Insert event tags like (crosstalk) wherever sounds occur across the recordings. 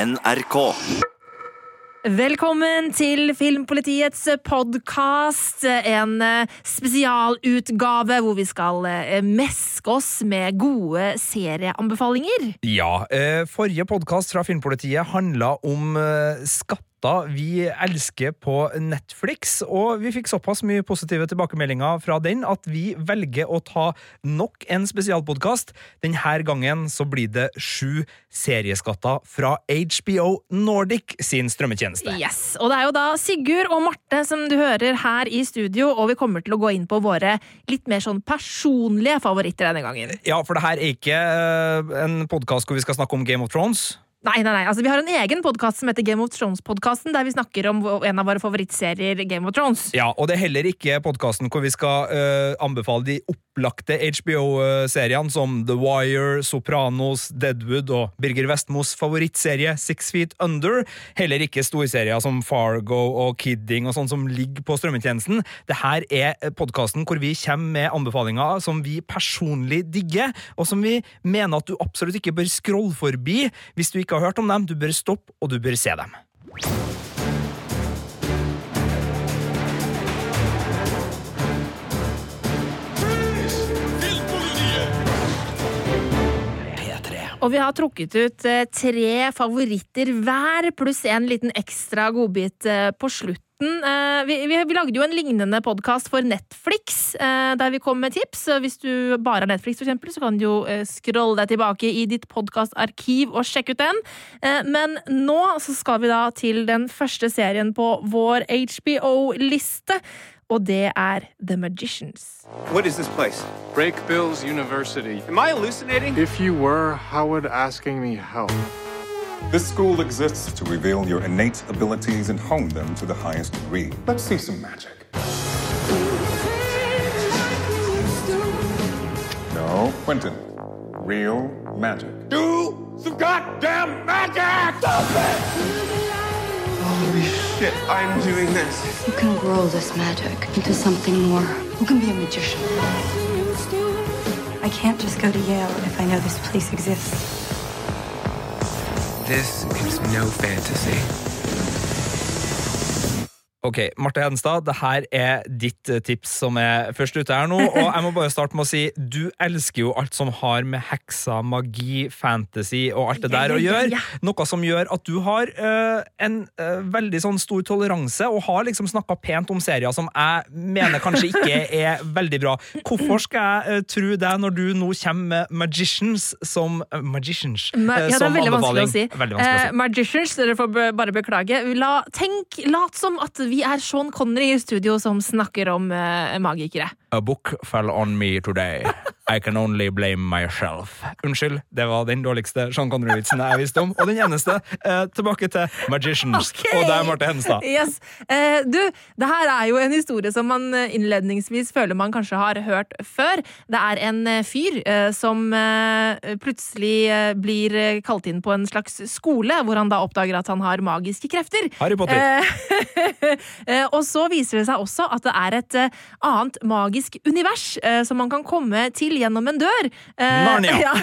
NRK. Velkommen til Filmpolitiets podkast. En eh, spesialutgave hvor vi skal eh, meske oss med gode serieanbefalinger. Ja, eh, forrige podkast fra Filmpolitiet handla om eh, skatter vi elsker på Netflix, og vi fikk såpass mye positive tilbakemeldinger fra den at vi velger å ta nok en spesialpodkast. Denne gangen så blir det sju serieskatter fra HBO Nordic sin strømmetjeneste. Yes, Og det er jo da Sigurd og Marte som du hører her i studio, og vi kommer til å gå inn på våre litt mer sånn personlige favoritter denne gangen. Ja, for det her er ikke eh, en podkast hvor vi skal snakke om Game of Thrones. Nei, nei, nei. Altså, vi har en egen podkast som heter Game of Thrones-podkasten, der vi snakker om en av våre favorittserier, Game of Thrones. Ja, og det er heller ikke podkasten hvor vi skal uh, anbefale de opplagte HBO-seriene som The Wire, Sopranos, Deadwood og Birger Vestmos favorittserie Six Feet Under. Heller ikke storserier som Fargo og Kidding og sånn som ligger på strømmetjenesten. Dette er podkasten hvor vi kommer med anbefalinger som vi personlig digger, og som vi mener at du absolutt ikke bør scrolle forbi hvis du ikke har hørt om dem. Du bør stoppe, og du bør se dem. Og vi har trukket ut eh, tre favoritter hver, pluss en liten ekstra godbit eh, på slutten. Eh, vi, vi, vi, lagde jo en lignende podkast for Netflix, der vi kom med tips. Hvis du bare har Netflix, for eksempel, så kan du jo scrolle deg tilbake i ditt podkastarkiv og sjekke ut den. Men nå så skal vi da til den første serien på vår HBO-liste og det er The Magicians. What is this place? Break Bills University. Am I hallucinating? If you were, how would asking me help? This school exists to reveal your innate abilities and hone them to the highest degree. Let's see some magic. No, Quentin. Real magic. Do some goddamn magic! Stop it! Holy shit, I'm doing this. You can grow this magic into something more. You can be a magician. I can't just go to Yale if I know this place exists. This is no fantasy. Ok, Marte Hedenstad, det her er ditt eh, tips som er først ute her nå. (laughs) Og jeg må bare starte med å si du elsker jo alt som har med hekser, magi, fantasy og alt det der å gjøre. Noe som gjør at du har uh, en uh, veldig sånn stor toleranse, og har liksom snakka pent om serier som jeg mener kanskje ikke (laughs) er veldig bra. Hvorfor skal jeg uh, tro deg når du nå kommer med Magicians som Magicians Ma ja, det er veldig vanskelig å si. Vanskelig å si. Magicians, dere får bare beklage. La, tenk, lat som at vi er Sean Connery i studio som snakker om uh, magikere. A book fell on me today. I can only blame myself. Unnskyld, det var den dårligste Sean Connery-vitsen jeg visste om. Og den eneste. Eh, tilbake til Magicians. Okay. Og er Marte Henstad. Yes. Eh, du, det her er jo en historie som man eh, innledningsvis føler man kanskje har hørt før. Det er en eh, fyr eh, som eh, plutselig blir kalt inn på en slags skole, hvor han da oppdager at han har magiske krefter. Harry Potter. (laughs) og så viser det seg også at det er et annet magisk univers som man kan komme til gjennom en dør. Eh, Narnia! (laughs) Ja.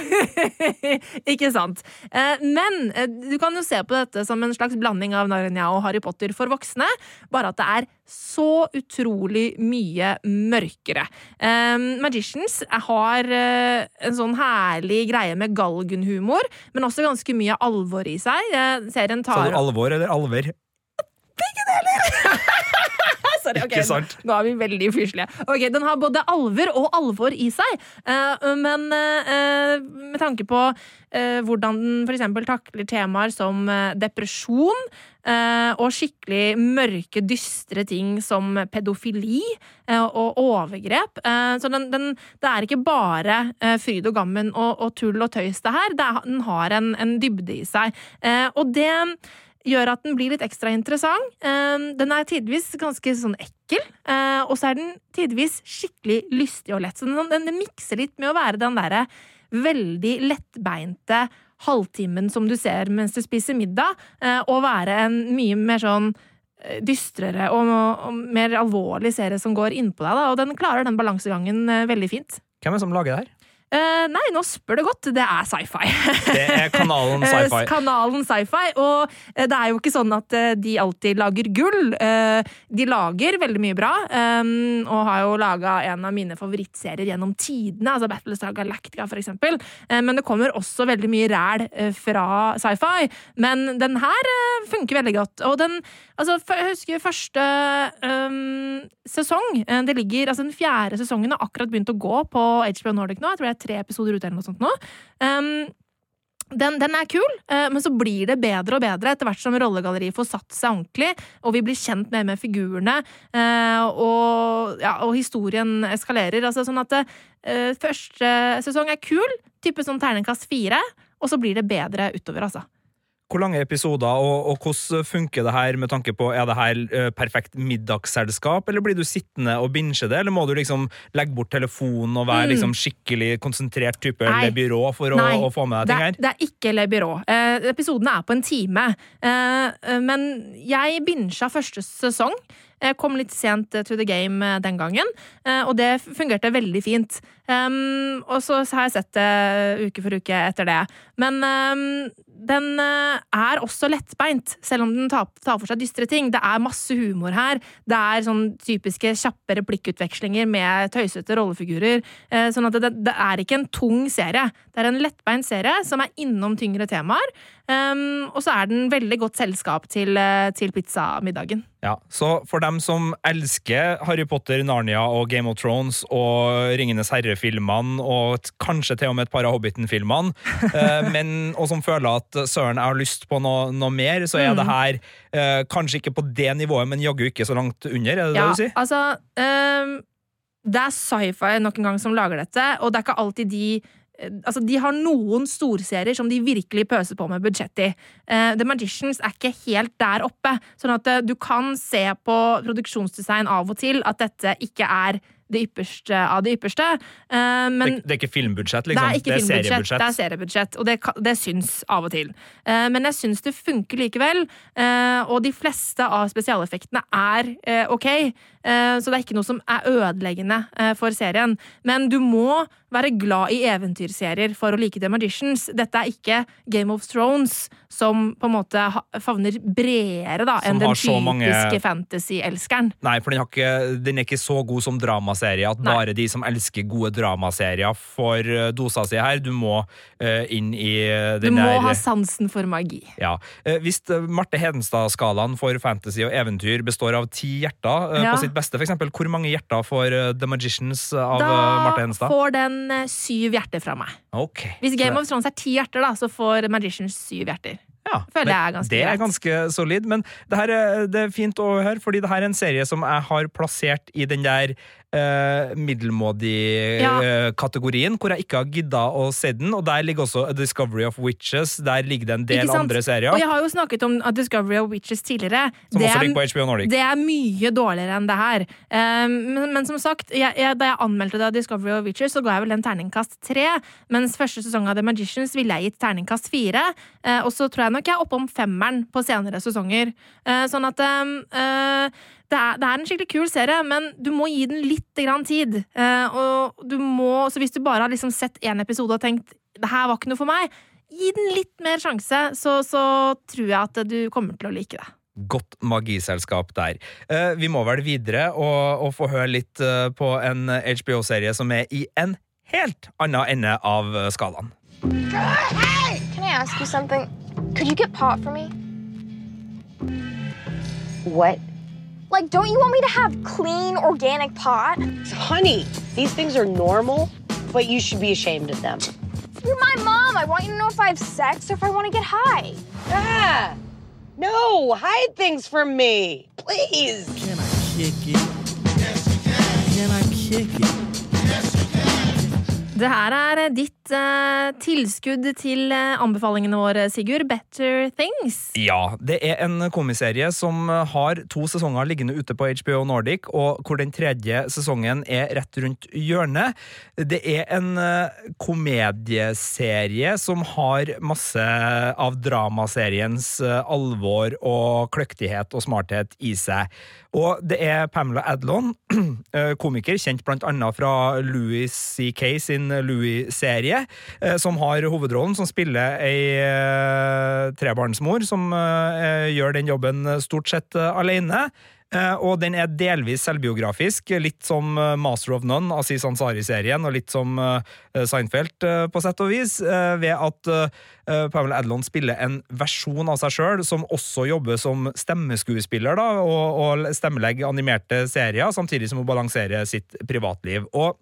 Ikke sant. Eh, men eh, du kan jo se på dette som en slags blanding av Narnia og Harry Potter for voksne, bare at det er så utrolig mye mørkere. Magicians har en sånn herlig greie med galgenhumor, men også ganske mye alvor i seg. serien tar Sa du alvor eller alver? Begge deler! (laughs) Sorry, okay, Ikke sant? Nå, nå, er vi veldig fyselige. Ok, Den har både alver og alvor i seg, uh, men uh, med tanke på uh, hvordan den f.eks. takler temaer som depresjon og skikkelig mørke, dystre ting som pedofili og overgrep. Så den, den, det er ikke bare fryd og gammen og, og, tull og tøys, det her. Det er, den har en, en dybde i seg. Og det gjør at den blir litt ekstra interessant. Ehm, den er tidvis ganske sånn ekkel, eh, og så er den tidvis skikkelig lystig og lett. Så den, den, den mikser litt med å være den derre veldig lettbeinte halvtimen som du ser mens du spiser middag, eh, og være en mye mer sånn eh, dystrere og, og mer alvorlig serie som går innpå deg. Da. Og den klarer den balansegangen veldig fint. Hvem er det som lager det her? Eh, nei, nå spør det godt. Det er sci-fi. (laughs) Det er kanalen Sci-Fi. Eh, Kanalen sci-fi. Og eh, det er jo ikke sånn at de alltid lager gull. Uh, De lager veldig mye bra, um, og har jo laga en av mine favorittserier gjennom tidene, altså Battlestar Galactica, for eksempel. Uh, Men det kommer også veldig mye ræl fra sci-fi. Men den her funker veldig godt. Og den Altså, jeg husker første um, sesong. Det ligger, altså Den fjerde sesongen har akkurat begynt å gå på HBO Nordic nå. Jeg tror det er tre episoder ute eller noe sånt nå. Um, den, den er kul, eh, men så blir det bedre og bedre etter hvert som rollegalleriet får satt seg ordentlig, og vi blir kjent mer med figurene, eh, og, ja, og historien eskalerer. Altså sånn at eh, første sesong er kul, type sånn terningkast fire, og så blir det bedre utover, altså. Hvor lange episoder, og, og hvordan funker det her med tanke på Er det her eh, perfekt middagsselskap, eller blir du sittende og binge det, eller må du liksom legge bort telefonen og være Mm. liksom skikkelig konsentrert type Nei. Le Byrå for å, å få med deg ting er- her? det er ikke Le Byrå. Eh, episodene er på en time. Eh, eh, men jeg bincha første sesong. Jeg kom litt sent eh, to the game eh, den gangen, eh, og det fungerte veldig fint. Um, og så har jeg sett det uke for uke etter det. Men um, den eh, er også lettbeint, selv om den tar, for seg dystre ting. Det er masse humor her. Det er sånn typiske kjappe replikkutvekslinger med tøysete rollefigurer. Eh, sånn at det, det er ikke en tung serie. Det er en lettbeint serie som er innom tyngre temaer. Um, og så er den veldig godt selskap til, eh, til pizzamiddagen. Ja, Så for dem som elsker Harry Potter, Narnia og Game of Thrones og Ringenes herre-filmene, og kanskje til og med et par av Hobbiten-filmene, (laughs) eh, men- og som føler at søren, jeg har lyst på noe, noe mer, så er Mm. det her eh, kanskje ikke på det nivået, men jaggu ikke så langt under, er det Ja, det du sier? altså um, Det er sci-fi nok en gang som lager dette, og det er ikke alltid de eh, Altså, De har noen storserier som de virkelig pøser på med budsjett i. Uh, The Magicians er ikke helt der oppe. Sånn at uh, du kan se på produksjonsdesign av og til at dette ikke er det ypperste av det ypperste. Uh, men det, det er ikke filmbudsjett, liksom. det er ikke filmbudsjett, seriebudsjett. det er seriebudsjett, og det, det syns av og til. Uh, men jeg syns det funker likevel, Uh, og de fleste av spesialeffektene er ok. Så det er ikke noe som er ødeleggende for serien. Men du må være glad i eventyrserier for å like The Magicians. Dette er ikke Game of Thrones, som på en måte favner bredere da, enn den typiske mange- fantasy-elskeren. Nei, for den, har ikke, den er ikke så god som dramaserie at Nei. bare de som elsker gode dramaserier, får eh, dosa si her. Du må uh, inn i eh, Du må der ha sansen for magi. Ja. Hvis Marte Hedenstad-skalaen for fantasy og eventyr består av ti hjerter uh, Ja. på sitt beste, eksempel, hvor mange hjerter får The Magicians av Da Marte Hedenstad? får den eh, syv hjerter fra meg. Okay. Hvis Game of Thrones er ti hjerter, da, så får Magicians syv hjerter. ja, føler det, jeg er ganske det er ganske solid, men det, her er, det er fint å høre, fordi det her er en serie som jeg har plassert i den der eh, middelmådig-kategorien, hvor jeg ikke har gidda å se den, og der ligger også A Discovery of Witches, der ligger det en del andre serier, Og jeg har jo snakket om A Discovery of Witches tidligere. som Det også er- ligger på HBO Nordic. Det er mye dårligere enn det her. Um, men, men som sagt, jeg, jeg, da jeg anmeldte det av Discovery of Witches, så ga jeg vel den terningkast tre. Mens første sesong av The Magicians ville jeg gitt terningkast fire. Uh, og så tror jeg nok jeg er oppe om femmeren på senere sesonger. Uh, sånn at um, eh, det, er, det er en skikkelig kul serie, men du må gi den litt grann tid. Eh, og du må, så hvis du bare har liksom sett én episode og tenkt det her var ikke noe for meg, gi den litt mer sjanse, så, så tror jeg at du kommer til å like det. Godt magiselskap der. Eh, vi må vel videre og, og få høre litt eh, på en HBO-serie som er i en helt annen ende av skalaen. Hey! Can I ask you something? Could you get pot for me? What? Like, don't you want me to have clean, organic pot? Honey, these things are normal, but you should be ashamed of them. You're my mom. I want you to know if I have sex or if I want to get high. Ah! No, hide things from me. Please. Can I kick it? Yes, you can. Can I kick it? Det her er ditt eh, tilskudd til eh, anbefalingene våre, Sigurd. Better Things. Ja, det er en komiserie som har to sesonger liggende ute på HBO Nordic, og hvor den tredje sesongen er rett rundt hjørnet. Det er en eh, komedieserie som har masse av dramaseriens eh, alvor og kløktighet og smarthet i seg. Og det er Pamela Adlon, (clears throat) eh, komiker, kjent blant annet fra Louis C.K. sin Louis-serie, eh, som har hovedrollen, som spiller ei eh, trebarnsmor, som gjør den jobben stort sett alene. Eh, og den er delvis selvbiografisk, litt som eh, Master of None, Aziz Ansari-serien, og litt som eh, Seinfeld, på sett og vis, ved at Pamela Adlon spiller en versjon av seg sjøl, som også jobber som stemmeskuespiller, da, og, og stemmelegger animerte serier, samtidig som hun balanserer sitt privatliv. Og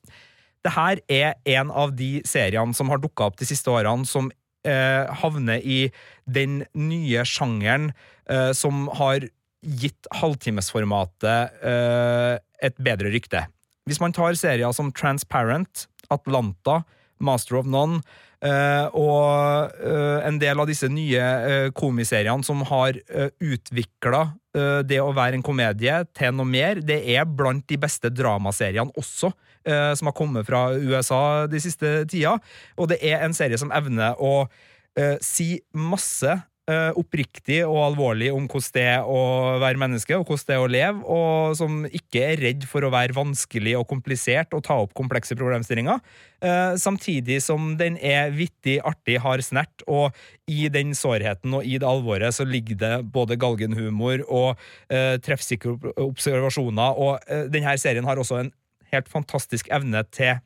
det her er en av de seriene som har dukka opp de siste årene, som havner i den nye sjangeren eh, som har gitt halvtimesformatet uh, et bedre rykte. Hvis man tar serier som Transparent, Atlanta, Master of None uh, og uh, en del av disse nye uh, komiseriene som har uh, utvikla det å være en komedie til noe mer, det er blant de beste dramaseriene også, som har kommet fra USA de siste tida. Og det er en serie som evner å si masse oppriktig og alvorlig om hvordan det er å være menneske, og hvordan det er å leve, og som ikke er redd for å være vanskelig og komplisert og ta opp komplekse problemstillinger. Eh, samtidig som den er vittig, artig, har snert, og i den sårheten og i det alvoret så ligger det både galgenhumor og eh, treffsikre observasjoner, og eh, denne serien har også en helt fantastisk evne til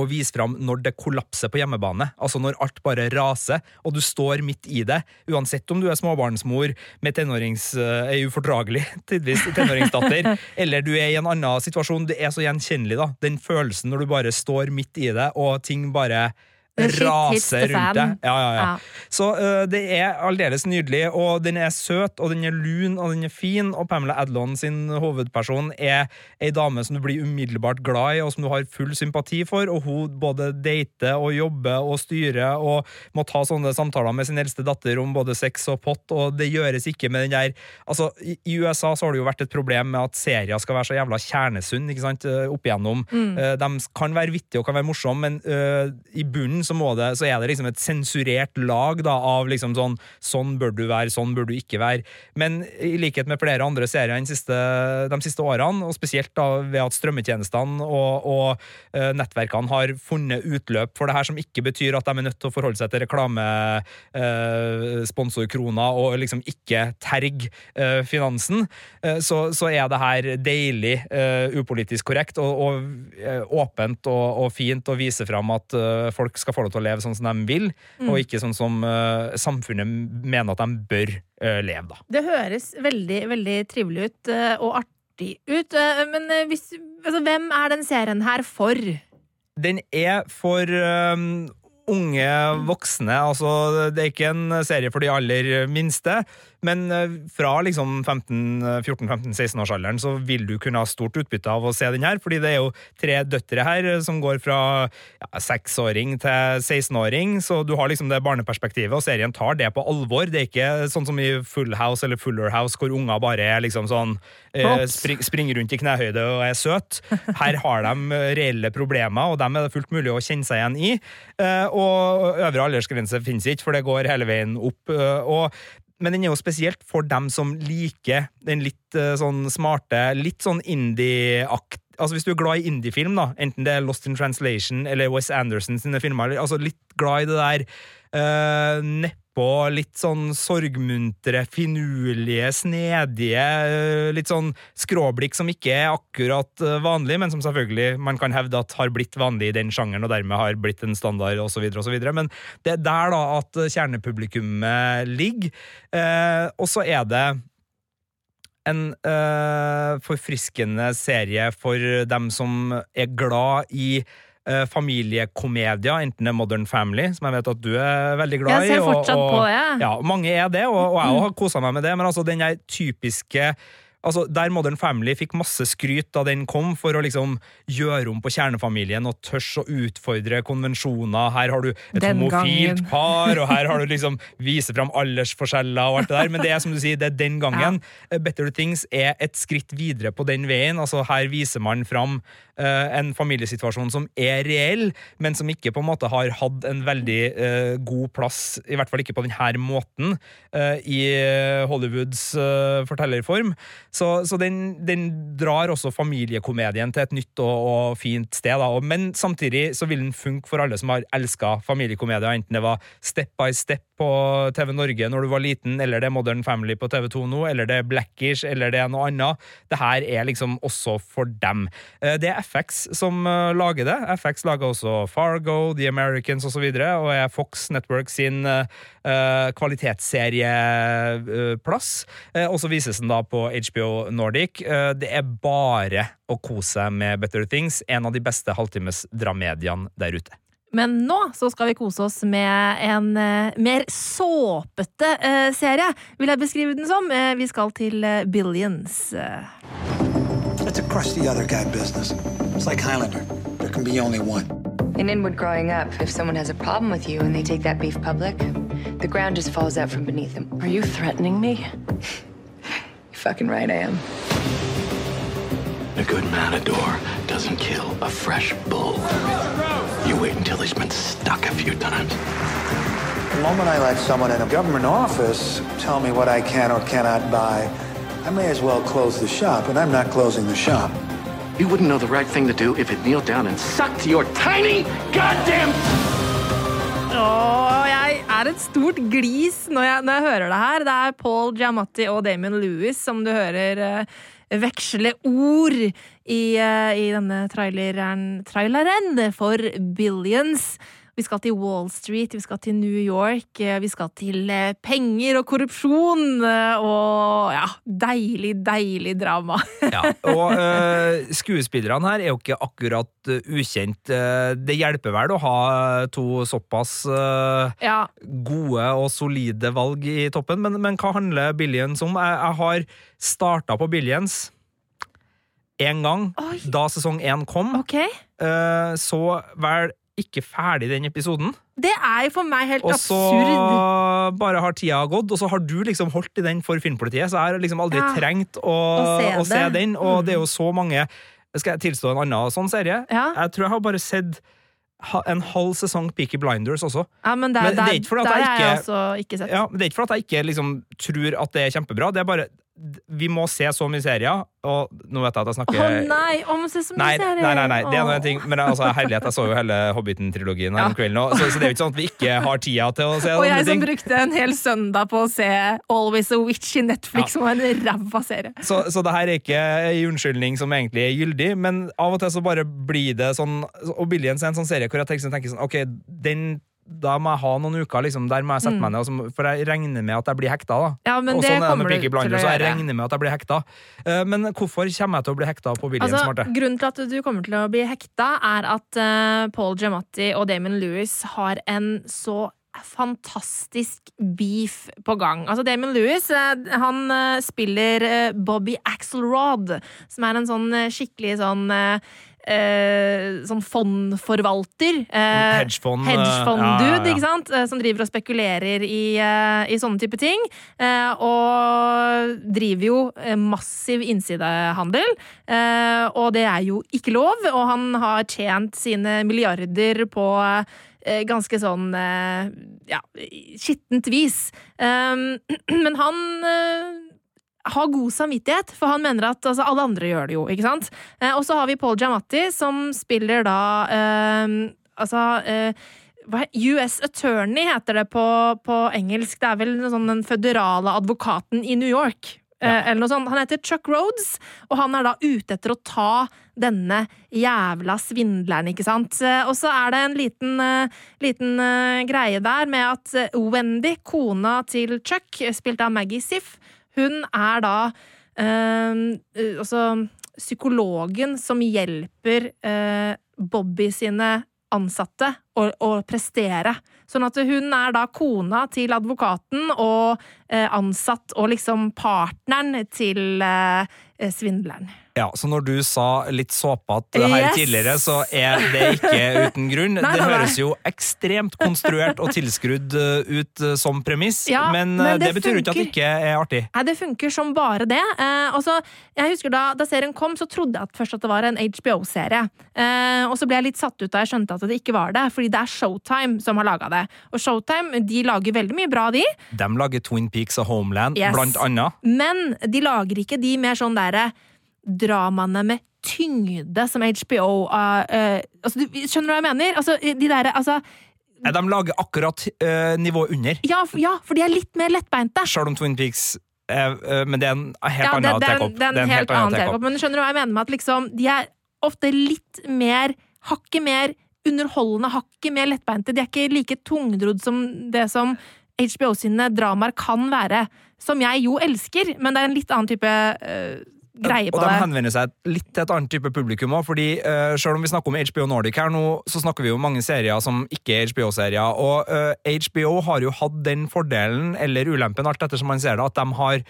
å vise fram når det kollapser på hjemmebane. Altså når alt bare raser, og du står midt i det. Uansett om du er småbarnsmor med tenårings... eh, er ufordragelig, (laughs) tidvis, tenåringsdatter, (laughs) eller du er i en annen situasjon. Det er så gjenkjennelig, da. Den følelsen når du bare står midt i det, og ting bare Raser rundt deg. Ja, ja, ja. Så uh, det er aldeles nydelig, og den er søt, og den er lun, og den er fin, og Pamela Adlon sin hovedperson er ei dame som du blir umiddelbart glad i, og som du har full sympati for, og hun både dater og jobber og styrer og må ta sånne samtaler med sin eldste datter om både sex og pott, og det gjøres ikke med den der Altså, i USA så har det jo vært et problem med at serier skal være så jævla kjernesunn, ikke sant, øh, opp igjennom. Mm. Uh, De kan være vittige og kan være morsomme, men uh, i bunnen så, det, så er det liksom et sensurert lag da, av liksom sånn Sånn bør du være, sånn bør du ikke være. Men i likhet med flere andre serier den siste, de siste årene, og spesielt da ved at strømmetjenestene og, og eh, nettverkene har funnet utløp for det her, som ikke betyr at de er nødt til å forholde seg til reklamesponsorkroner og liksom ikke terg eh, finansen, eh, så, så er det her deilig eh, upolitisk korrekt og, og eh, åpent og, og fint å vise fram at eh, folk skal få lov til å leve sånn som de vil, Mm. og ikke sånn som uh, samfunnet mener at de bør uh, leve, da. Det høres veldig, veldig trivelig ut, uh, og artig ut. Men hvis, altså, hvem er den serien her for? Den er for unge voksne. Altså, det er ikke en serie for de aller minste, men øh, fra liksom 14-15-16-årsalderen så vil du kunne ha stort utbytte av å se den her, fordi det er jo tre døtre her øh, som går fra ja, seksåring til 16-åring, så du har liksom det barneperspektivet, og serien tar det på alvor. Det er ikke sånn som i Full House eller Fuller House, hvor unger bare er liksom sånn eh, spring, springer rundt i knehøyde og er søt. Her har de reelle problemer, og dem er det fullt mulig å kjenne seg igjen i. Eh, Og øvre aldersgrense finnes ikke, for det går hele veien opp. eh, Og men den er jo spesielt for dem som liker den litt eh, sånn smarte, litt sånn indie-akt Altså Hvis du er glad i indiefilm, da, enten det er Lost in Translation eller Wes Anderson sine filmer, altså litt glad i det der uh, nedpå, litt sånn sorgmuntre, finurlige, snedige, eh, litt sånn skråblikk som ikke er akkurat eh, vanlig, men som selvfølgelig man kan hevde at har blitt vanlig i den sjangeren, og dermed har blitt en standard, osv., osv. Men det er der da at kjernepublikummet ligger. Eh, og så er det en eh, forfriskende serie for dem som er glad i eh, familiekomedier, enten det er Modern Family, som jeg vet at du er veldig glad i. Jeg ser fortsatt og- og, på det. Ja, mange er det, og, og jeg har kosa meg med det, men altså den der typiske Altså, Der Modern Family fikk masse skryt da den kom, for å liksom gjøre om på kjernefamilien og tørs å utfordre konvensjoner. Her har du et Den homofilt gangen. par, og her har du liksom vise fram aldersforskjeller og alt det der, men det er som du sier, det er den gangen. Ja. Better Things er et skritt videre på den veien. Altså, her viser man fram eh, en familiesituasjon som er reell, men som ikke på en måte har hatt en veldig uh, god plass, i hvert fall ikke på denne måten, uh, i Hollywoods uh, fortellerform. Så, så den, den drar også familiekomedien til et nytt og, og fint sted. Da. Men samtidig så vil den funke for alle som har elska familiekomedier, enten det var Step by Step på TV Norge når du var liten, eller det er Modern Family på TV2 nå, eller det er Blackish, eller det er noe annet. Det her er liksom også for dem. Eh, Det er FX som eh, lager det. FX lager også Fargo, The Americans osv., og, så videre, og er Fox Network sin eh, eh, kvalitetsserieplass. Og så vises den da på HBO Nordic. Det er bare å kose seg med Better Things, en av de beste halvtimes dramediene der ute. Men nå så skal vi kose oss med en eh, mer såpete eh, serie, vil jeg beskrive den som. Eh, vi skal til Billions. It's a crusty other guy business. It's like Highlander. There can be only one. In Inward growing up, if someone has a problem with you and they take that beef public, the ground just falls out from beneath them. Are you threatening me? (laughs) You're fucking right I am. A good matador doesn't kill a fresh bull. You wait until he's been stuck a few times. The moment I let someone in a government office tell me what I can or cannot buy, I may as well close the shop, and I'm not closing the shop. You wouldn't know the right thing to do if it kneeled down and sucked your tiny goddamn Og jeg er et stort glis når jeg, når jeg hører det her. Det er Paul Giamatti og Damon Lewis som du hører eh, veksle ord i, eh, i denne traileren, traileren for Billions. Vi skal til Wall Street, vi skal til New York, eh, vi skal til eh, penger og korrupsjon eh, og ja, deilig, deilig drama. (laughs) Ja, og uh, skuespillerne her er jo ikke akkurat ukjent. Det hjelper vel å ha to såpass uh, Ja. gode og solide valg i toppen, men, men hva handler Billions om? Jeg, jeg har starta på Billions én gang da sesong én kom. Eh, så vel ikke ferdig den episoden. Det er jo for meg helt Og så bare har tida gått, og så har du liksom holdt i den for Filmpolitiet, så jeg har liksom aldri Ja. trengt å, Å se å se. Mm. den. Og det er jo så mange Skal jeg tilstå en annen sånn serie? Jeg tror jeg har bare sett en halv sesong Peaky Blinders også. Ja, men der, Men det er ikke fordi at jeg ikke, jeg ikke-. Ja, men Det er ikke for at jeg ikke liksom tror at det er kjempebra. Det er bare Vi må se så mye serier, og nå vet jeg at jeg Å oh, nei, om se så mye Nei, serier. nei, nei, nei, det er noe ting Men altså, herlighet, jeg så jo hele Hobbiten-trilogien her om kvelden òg, så, så det er jo ikke sånn at vi ikke har tida til å se (laughs) Og andre jeg som brukte en hel søndag på å se Always a Witch i Netflix, som var en ræva serie. Så, så det her er ikke en unnskyldning som egentlig er gyldig, men av og til så bare blir det sånn Og Billions er en sånn serie hvor jeg tenker, tenker sånn Ok, den da må jeg ha noen uker liksom, der må jeg sette Mm. meg ned, for jeg regner med at jeg blir hekta. da Ja, men Og det sånn er det med Peaky Blinders, så jeg regner med at jeg blir hekta. Eh, Men hvorfor kommer jeg til å bli hekta på Billions, Altså, grunnen til at du kommer til å bli hekta, er at uh, Paul Giamatti og Damon Lewis har en så fantastisk beef på gang. Altså Damon Lewis eh, han spiller Bobby Axelrod, som er en sånn skikkelig sånn eh, sånn fondforvalter. eh, Hedgefond, eh, Hedgefond-dude, ja, ja, ja. ikke sant? Eh, Som driver og spekulerer i, eh, i sånne type ting. eh, Og driver jo massiv innsidehandel. eh, Og det er jo ikke lov, og han har tjent sine milliarder på ganske sånn ja, skittent vis. (clears throat) Men han har god samvittighet, for han mener at altså, alle andre gjør det jo, ikke sant? Eh, og så har vi Paul Giamatti, som spiller da eh, Altså eh, US Attorney heter det på, på engelsk. Det er vel sånn den føderale advokaten i New York. Ja. eller noe sånt. Han heter Chuck Rhodes, og han er da ute etter å ta denne jævla svindleren, ikke sant. Eh, og så er det en liten, eh, liten eh, greie der med at eh, Wendy, kona til Chuck, spilt av Maggie Siff, hun er da eh, eh, altså psykologen som hjelper eh, Bobby sine ansatte å, å prestere. Sånn at hun er da kona til advokaten og eh, ansatt og liksom partneren til eh, svindleren. Ja, Så når du sa litt såpete her Yes. tidligere, så er det ikke uten grunn. (laughs) Nei, det høres jo ekstremt konstruert og tilskrudd uh, ut uh, som premiss, Ja, men, men uh, det, det betyr jo ikke at det ikke er artig. Nei, Det funker som bare det. Eh, og jeg husker da, da serien kom, så trodde jeg at først at det var en HBO-serie. Eh, og så ble jeg litt satt ut da jeg skjønte at det ikke var det, fordi det er Showtime som har laga det. Og Showtime de lager veldig mye bra, de. De lager Twin Peaks og Homeland, Yes. blant annet. Men de lager ikke de mer sånn derre dramaene med tyngde som HBO uh, uh, altså, du, Skjønner du hva jeg mener? Altså, de der, altså, De lager akkurat uh, nivået under, ja, for, ja, for de er litt mer lettbeinte. selv om Twin Peaks Men det er en helt Ja, annen det, er, take-opp. det er en helt annen take-opp. take-opp. Men skjønner du hva jeg mener med at liksom, de er ofte litt mer Hakket mer underholdende, hakket mer lettbeinte. De er ikke like tungdrodd som det som HBO sine dramaer kan være. Som jeg jo elsker, men det er en litt annen type øh, det. Og de henvender seg litt til et annet type publikum òg, fordi uh, selv om vi snakker om HBO Nordic her nå, så snakker vi jo om mange serier som ikke er HBO-serier. Og uh, HBO har jo hatt den fordelen, eller ulempen, alt etter som man ser det, at de har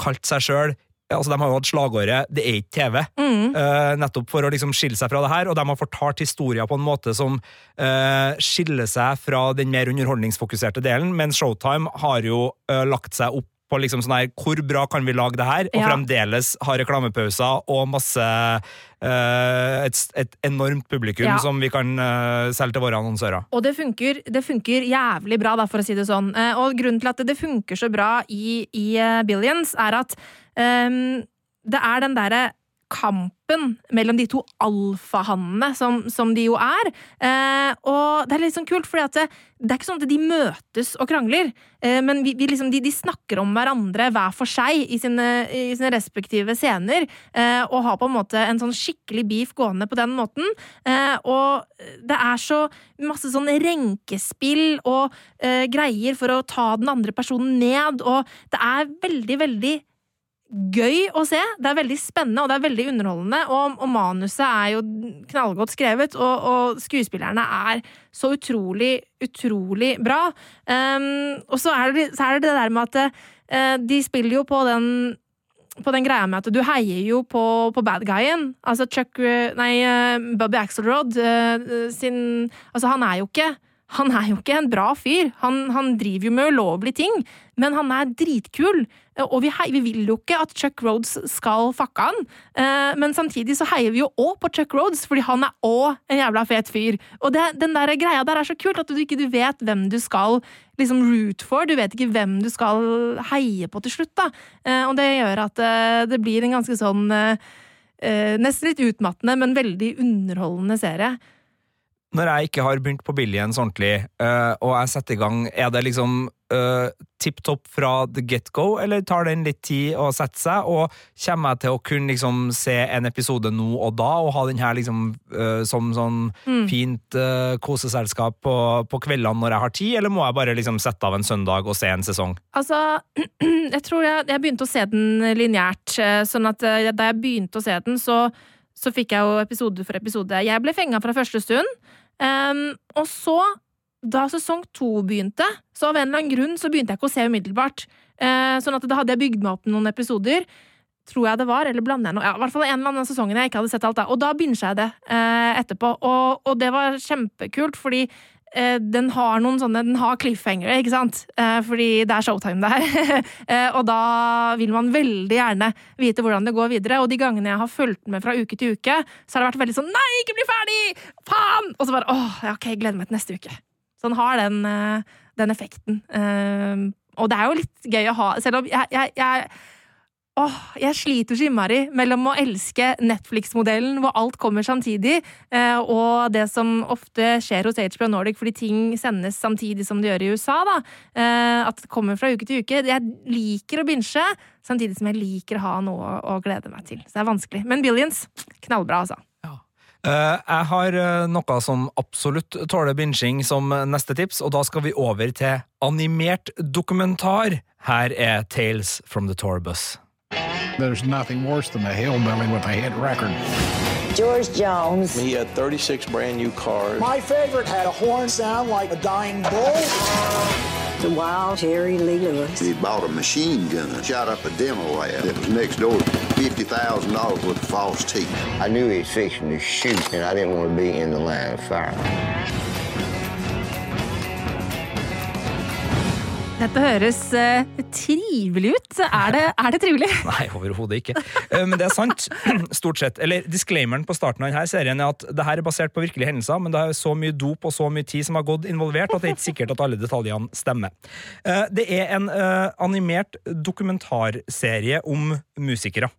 kalt seg sjøl Altså, De har jo hatt slagordet 'Det er ikke TV', Mm. uh, nettopp for å liksom skille seg fra det her. Og de har fortalt historier på en måte som uh, skiller seg fra den mer underholdningsfokuserte delen, mens Showtime har jo uh, lagt seg opp på liksom sånn her, hvor bra kan vi lage det her, og Ja. fremdeles ha reklamepauser og masse uh, et, et enormt publikum Ja. som vi kan uh, selge til våre annonsører. Og det funker, det funker jævlig bra, da, for å si det sånn. Uh, Og grunnen til at det funker så bra i, i Billions, er at um, det er den derre kampen mellom de to alfahannene som, som de jo er. Eh, og det er litt sånn kult, for det, det er ikke sånn at de møtes og krangler, eh, men vi, vi liksom, de, de snakker om hverandre hver for seg i sine, i sine respektive scener, eh, og har på en måte en sånn skikkelig beef gående på den måten. Eh, og det er så masse sånn renkespill og eh, greier for å ta den andre personen ned, og det er veldig, veldig gøy å se. Det er veldig spennende og det er veldig underholdende. Og, og manuset er jo knallgodt skrevet, og, og skuespillerne er så utrolig, utrolig bra. Um, og så er, det, så er det det der med at uh, de spiller jo på den på den greia med at du heier jo på, på bad guyen. Altså Chuck eh, Nei, eh, Bubby Axelrod uh, sin Altså, han er jo ikke han er jo ikke en bra fyr. Han, han driver jo med ulovlige ting, men han er dritkul. Og vi, vi vil jo ikke at Chuck Rhodes skal fucke han, eh, men samtidig så heier vi jo òg på Chuck Rhodes, fordi han er òg en jævla fet fyr. Og det, den der greia der er så kult, at du ikke du vet hvem du skal liksom root for. Du vet ikke hvem du skal heie på til slutt, da. Eh, og det gjør at eh, det blir en ganske sånn eh, eh, Nesten litt utmattende, men veldig underholdende serie. Når jeg ikke har begynt på Billions ordentlig, uh, og jeg setter i gang, er det liksom uh, tipp topp fra the get-go, eller tar den litt tid å sette seg? Og kommer jeg til å kunne liksom se en episode nå og da, og ha den her liksom uh, som sånn Mm. fint uh, koseselskap på, på kveldene når jeg har tid, eller må jeg bare liksom sette av en søndag og se en sesong? Altså, (clears throat) jeg tror jeg, jeg begynte å se den lineært, eh, sånn at eh, da jeg begynte å se den, så, så fikk jeg jo episode for episode. Jeg ble fenga fra første stund, Um, og så, da sesong to begynte, så av en eller annen grunn så begynte jeg ikke å se umiddelbart. Uh, sånn at da hadde jeg bygd meg opp noen episoder, tror jeg det var, eller blander jeg noe? Ja, i hvert fall en eller annen sesongen jeg ikke hadde sett alt da, og da binget jeg det uh, etterpå. Og, og det var kjempekult, fordi den har noen sånne Den har cliffhangere, ikke sant? Eh, fordi det er showtime der. (laughs) eh, og da vil man veldig gjerne vite hvordan det går videre. Og de gangene jeg har fulgt med fra uke til uke, så har det vært veldig sånn Nei, ikke bli ferdig! Faen! Og så bare åh, ok, gleder meg til neste uke. Så den har den, eh, den effekten. Eh, og det er jo litt gøy å ha Selv om jeg, jeg, jeg Åh, jeg sliter så innmari mellom å elske Netflix-modellen, hvor alt kommer samtidig, eh, og det som ofte skjer hos HBO Nordic fordi ting sendes samtidig som det gjør i USA. da. Eh, At det kommer fra uke til uke. Jeg liker å binche, samtidig som jeg liker å ha noe å glede meg til. Så det er vanskelig. Men Billions, knallbra, altså. Eh, jeg har noe som absolutt tåler binging som neste tips, og da skal vi over til animert dokumentar. Her er Tales from the Tour Bus. There's nothing worse than a hillbilly with a hit record. George Jones. He had 36 brand new cars. My favorite had a horn sound like a dying bull. The wild Jerry Lee Lewis. He bought a machine gun, shot up a demo lab that was next door. $50,000 worth of false teeth. I knew he was fixing to shoot, and I didn't want to be in the line of fire. Dette høres uh, trivelig ut. Er det, er det trivelig? (laughs) Nei, overhodet ikke. Men Men det er sant, (clears throat) stort sett. Eller disclaimeren på starten av denne serien er at det her er basert på virkelige hendelser, men det er så mye dop og så mye tid som har gått involvert, at det er ikke sikkert at alle detaljene stemmer. Uh, Det er en uh, animert dokumentarserie om musikere.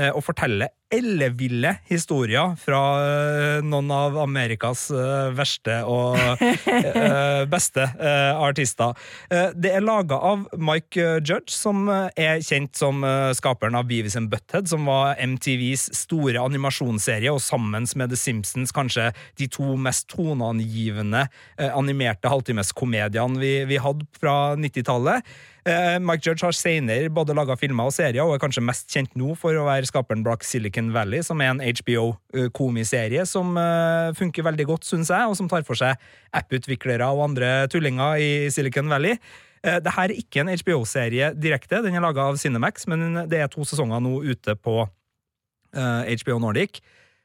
Eh, Og forteller elleville historier fra eh, noen av Amerikas eh, verste og eh, (laughs) beste eh, artister. Eh, Det er laga av Mike eh, Judge, som eh, er kjent som eh, skaperen av Beavis and Butthead, som var MTVs store animasjonsserie, og sammen med The Simpsons kanskje de to mest toneangivende eh, animerte halvtimeskomediene vi, vi hadde fra 90-tallet. Eh, Mike Judge har senere både laga filmer og serier, og er kanskje mest kjent nå for å være skaperen bak Silicon Valley, som er en HBO-komiserie som eh, funker veldig godt, syns jeg, og som tar for seg app-utviklere og andre tullinger i Silicon Valley. Eh, Dette er ikke en HBO-serie direkte, den er laga av Cinemax, men det er to sesonger nå ute på HBO Nordic.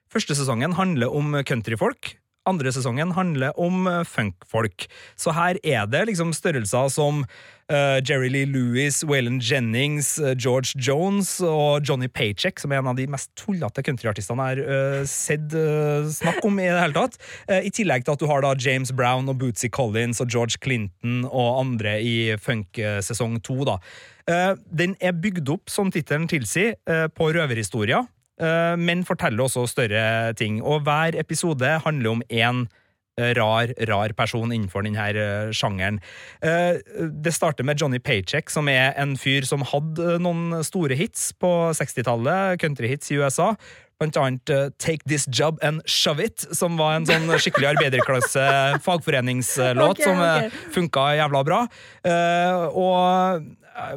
Første sesongen handler om countryfolk. Andre sesongen handler om eh, funkfolk. Så her er det liksom størrelser som uh, Jerry Lee Lewis, Waylon Jennings, uh, George Jones og Johnny Paycheck, som er en av de mest tullete countryartistene jeg har uh, sett snakk om i det hele tatt. I tillegg til at du har da James Brown og Bootsy Collins og George Clinton og andre i funk-sesong to. da. Den er bygd opp, som tittelen tilsier, på røverhistorier men forteller også større ting. Og hver episode handler om én eh, rar, rar person innenfor denne eh, sjangeren. Eh, Det starter med Johnny Paycheck, som er en fyr som hadde eh, noen store hits på 60-tallet, countryhits i USA. Blant annet eh, Take This Job and Shove It, som var en sånn skikkelig arbeiderklasse (laughs) fagforeningslåt okay, som eh, funka jævla bra. Eh, og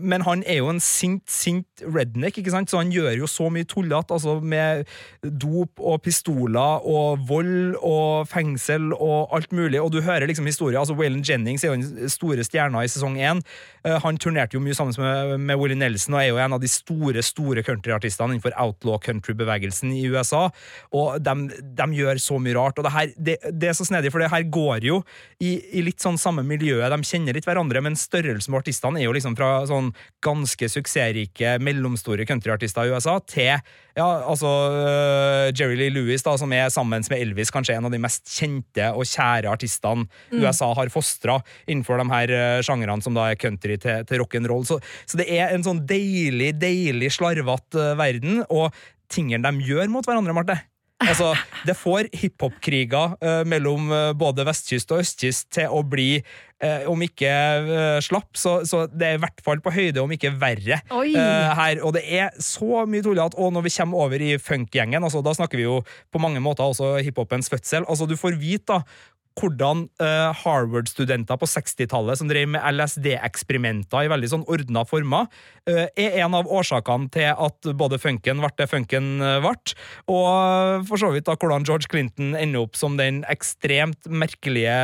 men han er jo en sint, sint redneck, ikke sant? så han gjør jo så mye tullete, altså med dop og pistoler og vold og fengsel og alt mulig, og du hører liksom historier. altså Waylon Jennings er jo den store stjerna i sesong én. Eh, Han turnerte jo mye sammen med, med Willie Nelson og er jo en av de store store countryartistene innenfor outlaw country-bevegelsen i USA, og de, de gjør så mye rart. og Det, her, det, det er så snedig, for det her går jo i, i litt sånn samme miljøet. De kjenner litt hverandre, men størrelsen på artistene er jo liksom fra sånn ganske suksessrike, mellomstore countryartister i USA til ja, altså uh, Jerry Lee Lewis, da, som er sammen med Elvis kanskje en av de mest kjente og kjære artistene Mm. USA har fostra innenfor de her uh, sjangrene som da er country til, til rock'n'roll. Så, så det er en sånn deilig, deilig slarvete uh, verden, og tingene de gjør mot hverandre, Marte. Altså, det får hiphop-kriger eh, mellom eh, både vestkyst og østkyst til å bli, eh, om ikke eh, slapp, så, så det er i hvert fall på høyde, om ikke verre, her. Og det er så mye tullete. Og når vi kommer over i funkgjengen, altså, da snakker vi jo på mange måter også hiphopens fødsel. Altså, du får vite da hvordan uh, Harvard-studenter på 60-tallet som drev med LSD-eksperimenter i veldig sånn ordna former, uh, er en av årsakene til at både funken ble det funken eh, ble, og for så vidt da hvordan George Clinton ender opp som den ekstremt merkelige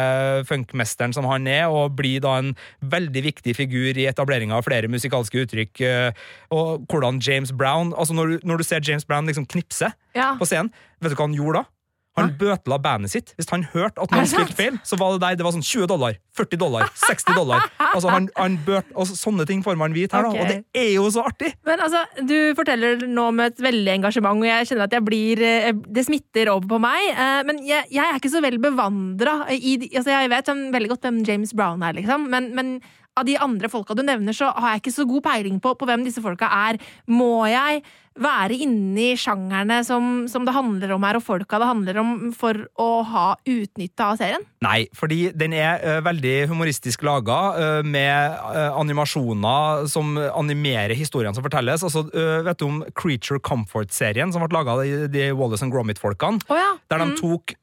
funkmesteren som han er, og blir da en veldig viktig figur i etableringa av flere musikalske uttrykk, uh, og hvordan James Brown altså Når du, når du ser James Brown liksom knipse Ja. på scenen, vet du hva han gjorde da? Han bøtela bandet sitt. Hvis han hørte at noen spilte feil, så var det der det var sånn 20 dollar, 40 dollar, 60 dollar. Altså han, han bøt, altså Sånne ting får man vite her, da. Og det er jo så artig! Men altså, Du forteller nå med et veldig engasjement, og jeg kjenner at jeg blir eh, Det smitter over på meg. eh, Men jeg, jeg er ikke så vel bevandra i altså Jeg vet sånn veldig godt hvem James Brown er, liksom, men, men av de andre folka du nevner, så har jeg ikke så god peiling på, på hvem disse folka er. Må jeg være inni sjangerne som, som det handler om her, og folka det handler om, for å ha utnytta av serien? Nei, fordi den er uh, veldig humoristisk laga, uh, med uh, animasjoner som animerer historiene som fortelles. Altså, vet du om Creature Comfort-serien, som ble laga av de, de Wallace and Gromit-folkene? Oh, ja. Der de Mm. tok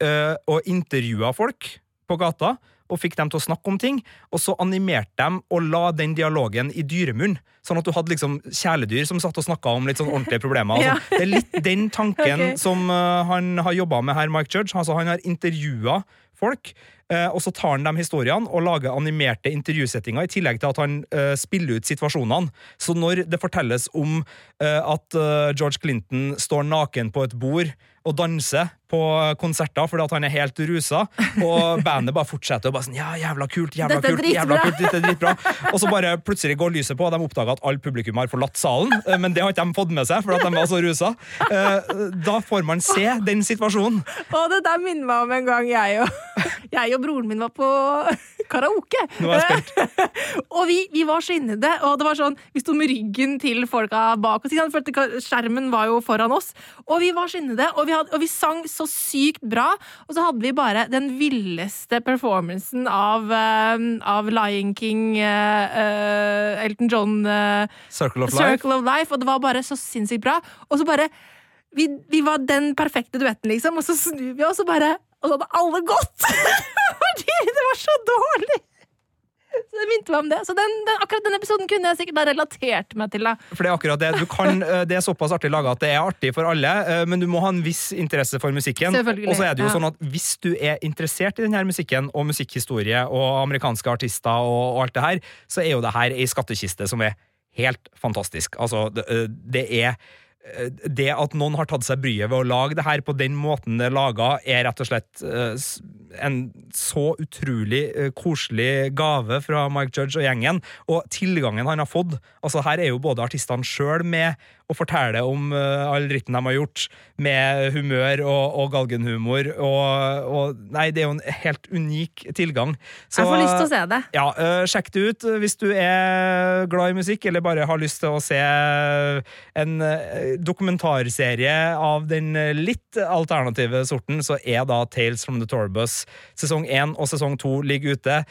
og intervjua folk på gata og fikk dem til å snakke om ting, og så animerte dem og la den dialogen i dyremunn. Sånn at du hadde liksom kjæledyr som satt og snakka om litt sånn ordentlige problemer. Ja. Altså, det er litt den tanken (laughs) okay. som uh, han har jobba med her, Mike Judge. Altså, han har intervjua folk Uh, og så tar han de historiene og lager animerte intervjusettinger, i tillegg til at han uh, spiller ut situasjonene. Så når det fortelles om uh, at George Clinton står naken på et bord og danser på konserter fordi han er helt rusa, og (laughs) bandet bare fortsetter og bare sånn Ja, jævla kult, jævla Dette kult, jævla kult, dette er dritbra. Og så bare plutselig går lyset på, og de oppdager at all publikum har forlatt salen. eh, Men det har ikke de fått med seg, for at de var så rusa. Eh, Da får man se den situasjonen. Og det der minner meg om en gang jeg og, jeg og broren min var på karaoke. (laughs) Og vi, vi var så inni det, og det var sånn, vi sto med ryggen til folka bak oss, for skjermen var jo foran oss. Og vi var så inni det, og vi, hadde, og vi sang så sykt bra. Og så hadde vi bare den villeste performancen av, uh, av Lion King, eh, Elton John Circle of Life. Circle of Life, og det var bare så sinnssykt bra. Og så bare vi, vi var den perfekte duetten, liksom, og så snur vi oss, og bare Og så hadde alle gått! (laughs) Fordi det var så dårlig! (laughs) Så det minte meg om det. Så den, den, akkurat den episoden kunne jeg sikkert ha relatert meg til. Da. For det er akkurat det. Du kan, eh, det er såpass artig laga at det er artig for alle, eh, men du må ha en viss interesse for musikken. Og så er det jo sånn at hvis du er interessert i denne musikken og musikkhistorie og amerikanske artister og, og alt det her, så er jo det her ei skattkiste som er helt fantastisk. Altså, det, eh, det er det at noen har tatt seg bryet ved å lage det her på den måten det er laga, er rett og slett eh, en så utrolig eh, koselig gave fra Mike Judge og gjengen. Og tilgangen han har fått altså Her er jo både artistene sjøl med og forteller om uh, all dritten de har gjort, med humør og, og galgenhumor. Og, og Nei, det er jo en helt unik tilgang. Jeg får lyst til å se det. Ja, uh, Sjekk det ut hvis du er glad i musikk, eller bare har lyst til å se en uh, dokumentarserie av den litt alternative sorten, så er da Tales from the Tourbus sesong én og sesong to ligger ute.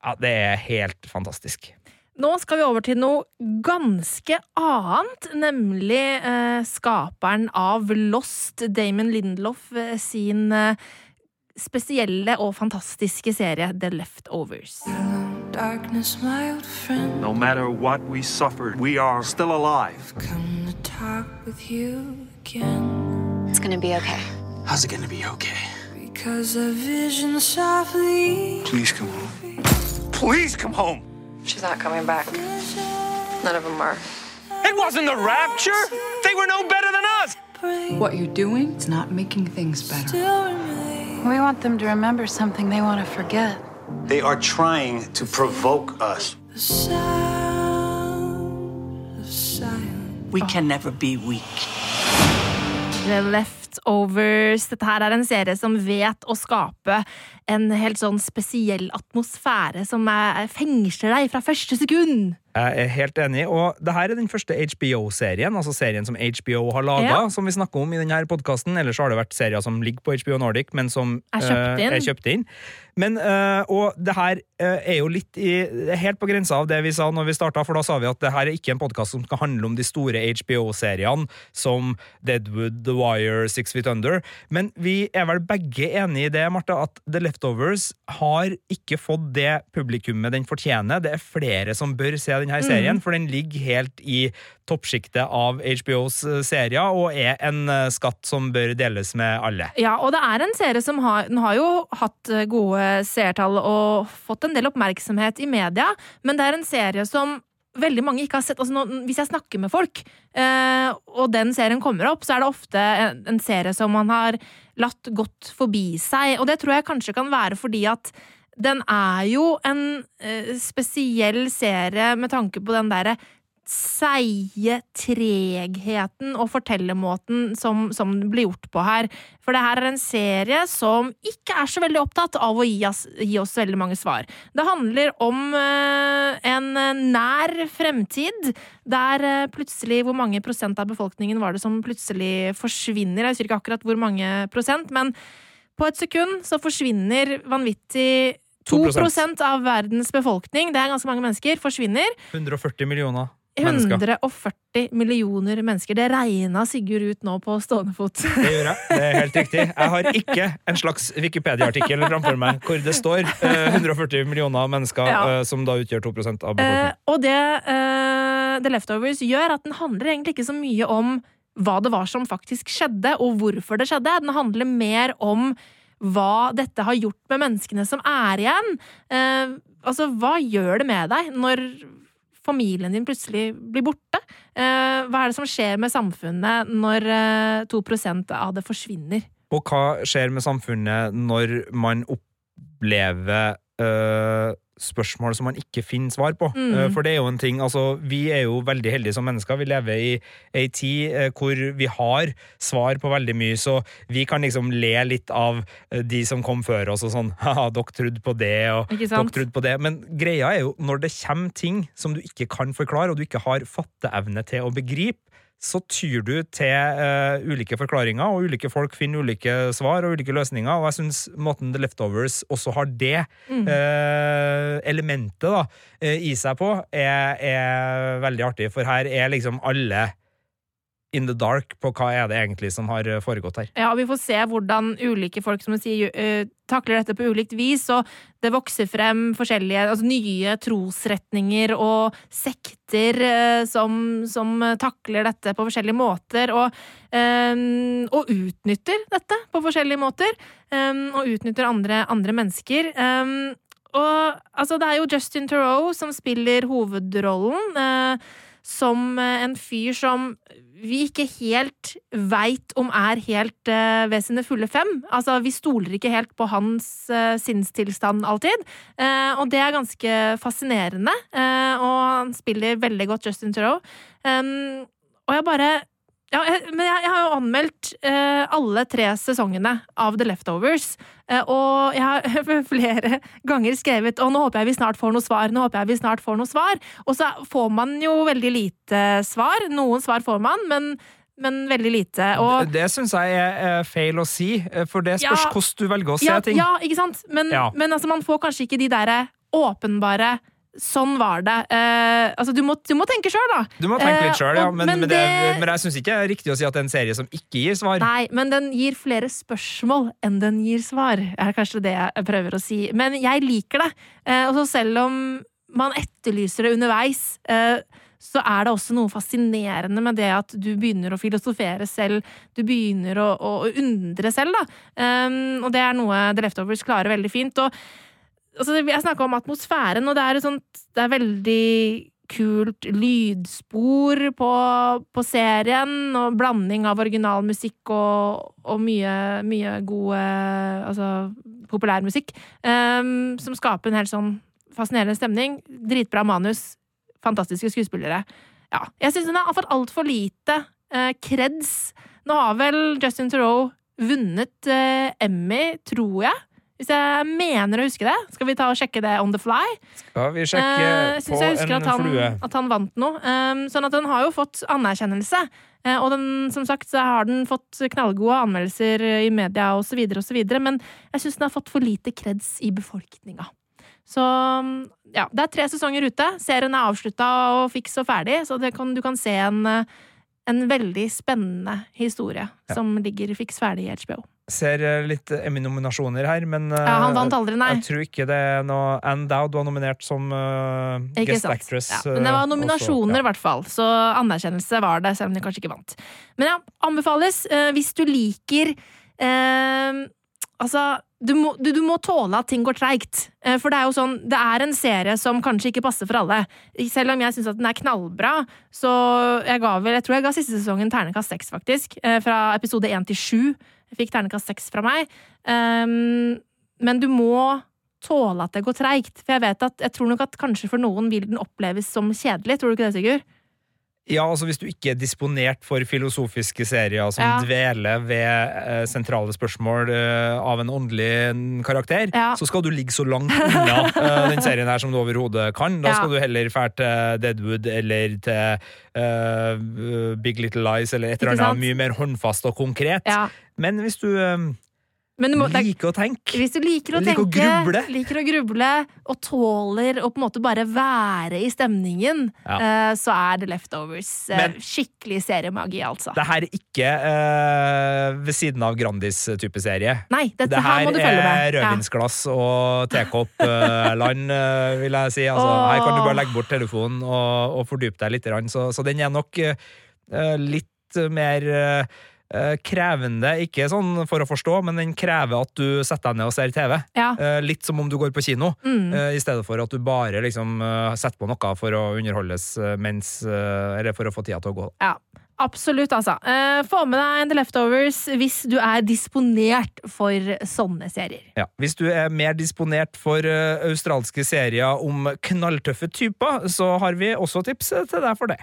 Ja, Det er helt fantastisk. Nå skal vi over til noe ganske annet, nemlig eh, skaperen av Lost, Damon Lindelof, eh, sin eh, spesielle og fantastiske serie The Leftovers. Darkness. No matter what we suffered, we are still alive. Come to talk with you again. It's gonna be okay. How's it gonna be okay? Because a vision softly. Please come home. Please come home. She's not coming back. None of them are. It wasn't the rapture. They were no better than us. What you're doing is not making things better. We want them to remember something they want to forget. They are trying to provoke us. The sound of silence. We can never be weak. The Leftovers. Dette her er en serie som vet å skape en helt sånn spesiell atmosfære som er, fengsler deg fra første sekund. Jeg er helt enig, og det her er den første HBO-serien, altså serien som HBO har laga, Ja. som vi snakker om i denne podkasten. Ellers har det vært serier som ligger på HBO Nordic, men som Er kjøpt eh, inn. er kjøpt inn. Men, eh, og det her eh, er jo litt i, helt på grensa av det vi sa når vi starta, for da sa vi at det her er ikke en podkast som skal handle om de store HBO-seriene som Deadwood, The Wire, Six Feet Under. Men vi er vel begge enige i det, Martha, at The Leftovers har ikke fått det publikummet den fortjener. Det er flere som bør se denne serien, Mm. for den ligger helt i toppsjiktet av HBOs eh, serier, og er en eh, skatt som bør deles med alle. Ja, og det er en serie som har, den har jo hatt eh, gode seertall og fått en del oppmerksomhet i media, men det er en serie som veldig mange ikke har sett. Altså, nå, hvis jeg snakker med folk, eh, og den serien kommer opp, så er det ofte en, en serie som man har latt gått forbi seg, og det tror jeg kanskje kan være fordi at den er jo en eh, spesiell serie med tanke på den derre seige tregheten og fortellermåten som, som blir gjort på her. For det her er en serie som ikke er så veldig opptatt av å gi oss, gi oss veldig mange svar. Det handler om eh, en nær fremtid der eh, plutselig Hvor mange prosent av befolkningen var det som plutselig forsvinner? Jeg husker ikke akkurat hvor mange prosent, men på et sekund så forsvinner vanvittig 2 2% av verdens befolkning, det er ganske mange mennesker, forsvinner. 140 millioner mennesker. 140 millioner mennesker. Det regna Sigurd ut nå på stående fot. Det gjør jeg. Det er helt riktig. Jeg har ikke en slags Wikipedia-artikkel framfor meg hvor det står eh, 140 millioner mennesker, Ja. eh, som da utgjør 2% av Eh, befolkningen. og det eh, The Leftovers gjør, at den handler egentlig ikke så mye om hva det var som faktisk skjedde, og hvorfor det skjedde. Den handler mer om hva dette har gjort med menneskene som er igjen. Eh, altså, hva gjør det med deg når familien din plutselig blir borte? Eh, hva er det som skjer med samfunnet når eh, 2% av det forsvinner? Og hva skjer med samfunnet når man opplever øh, spørsmål som man ikke finner svar på? Mm. Eh, For det er jo en ting, altså Vi er jo veldig heldige som mennesker. Vi lever i ei tid eh, hvor vi har svar på veldig mye, så vi kan liksom le litt av eh, de som kom før oss og sånn (laughs) Haha, dere trodde på det, og dere trodde på det. Men greia er jo, når det kommer ting som du ikke kan forklare, og du ikke har fatteevne til å begripe, så tyr du til uh, ulike forklaringer, og ulike folk finner ulike svar og ulike løsninger. Og jeg syns måten The Leftovers også har det Mm. uh, elementet da, uh, i seg på, er, er veldig artig. For her er liksom alle in the dark på hva er det egentlig som har eh, foregått her. Ja, og vi får se hvordan ulike folk som sier, eh, takler dette på ulikt vis, og det vokser frem forskjellige, altså nye trosretninger og sekter eh, som, som takler dette på forskjellige måter, og, um, og utnytter dette på forskjellige måter, Um, og utnytter andre, andre mennesker. Um, og altså, det er jo Justin Theroux som spiller hovedrollen, eh, som eh, en fyr som vi ikke helt veit om er helt eh, ved sine fulle fem. Altså, vi stoler ikke helt på hans eh, sinnstilstand alltid. Og det er ganske fascinerende. Og han spiller veldig godt Justin. Um, og jeg bare ja, men jeg, jeg har jo anmeldt eh, alle tre sesongene av The Leftovers. Eh, og jeg har (laughs) flere ganger skrevet Og nå håper jeg vi snart får noe svar. nå håper jeg vi snart får noe svar. Og så får man jo veldig lite svar. Noen svar får man, men, men veldig lite. Og, det det syns jeg er, er feil å si, eh, for det spørs Ja. hvordan du velger å se ja, ting. Ja, ikke sant? Men, Ja. men altså, man får kanskje ikke de derre åpenbare Sånn var det. Uh, altså, du må, du må tenke sjøl, da. Du må tenke litt Eh, sjøl, ja, men, men, det, men jeg syns ikke det er riktig å si at det er en serie som ikke gir svar. Nei, men den gir flere spørsmål enn den gir svar, er kanskje det jeg prøver å si. Men jeg liker det. Uh, og så selv om man etterlyser det underveis, så er det også noe fascinerende med det at du begynner å filosofere selv. Du begynner å, å undre selv, da. Um, og det er noe The Leftovers klarer veldig fint. Og altså, jeg snakka om atmosfæren, og det er, sånt, det er veldig kult lydspor på, på serien, og blanding av originalmusikk og, og mye, mye god altså, populærmusikk, um, som skaper en helt sånn fascinerende stemning. Dritbra manus, fantastiske skuespillere. Ja, jeg syns den har fått altfor lite eh, creds. Nå har vel Justin Theroux vunnet eh, Emmy, tror jeg. Hvis jeg mener å huske det. Skal vi ta og sjekke det on the fly? Skal vi sjekke uh, synes på jeg husker en at han, flue? At han vant noe. Um, sånn at den har jo fått anerkjennelse. Uh, og den, som sagt så har den fått knallgode anmeldelser i media så videre, men jeg syns den har fått for lite kreds i befolkninga. Så ja, det er tre sesonger ute. Serien er avslutta og fiks og ferdig, så det kan, du kan se en, eh, en veldig spennende historie som ligger fiks ferdig i HBO. Ser eh, litt Emmy-nominasjoner her, men eh, Ja, han vant aldri, nei. jeg tror ikke det er noe Anne Dowd var nominert som uh, guest sant? actress. Ja, men det var eh, nominasjoner, i ja. hvert fall. Så anerkjennelse var det, selv om de kanskje ikke vant. Men ja, anbefales Uh, hvis du liker uh, Altså, du må, du, du må tåle at ting går treigt. Eh, for det er jo sånn, det er en serie som kanskje ikke passer for alle. Selv om jeg syns at den er knallbra, så jeg ga vel Jeg tror jeg ga siste sesongen ternekast seks, faktisk. eh, Fra episode én til sju. Jeg fikk ternekast seks fra meg. Um, men du må tåle at det går treigt. For jeg vet at, jeg tror nok at kanskje for noen vil den oppleves som kjedelig. Tror du ikke det, Sigurd? Ja, altså Hvis du ikke er disponert for filosofiske serier som Ja. dveler ved eh, sentrale spørsmål eh, av en åndelig karakter, Ja. så skal du ligge så langt unna eh, den serien her som du overhodet kan. Da Ja. skal du heller fære til Deadwood eller til Big Little Lies eller et eller annet mye mer håndfast og konkret. Men hvis du Men du må, det like å tenke Hvis du liker å Liker å gruble. liker å gruble, og tåler å på en måte bare være i stemningen, Ja. uh, så er The Leftovers uh, Men- skikkelig seriemagi, altså. Det her er ikke uh, ved siden av Grandis-type serie. Nei, dette det her med. er Ja. og tekopp-land, (laughs) vil jeg si. Altså, oh. her kan du bare legge bort telefonen og, og fordype deg litt. Så, så den er nok litt mer krevende, ikke sånn for å forstå, men den krever at du setter deg ned og ser TV. Ja. Eh, litt som om du går på kino, Mm. eh, i stedet for at du bare liksom eh, setter på noe for å underholdes eh, mens eh, Eller for å få tida til å gå. Ja, absolutt, altså. Eh, få med deg The Leftovers hvis du er disponert for sånne serier. Ja. Hvis du er mer disponert for eh, australske serier om knalltøffe typer, så har vi også tips til deg for det.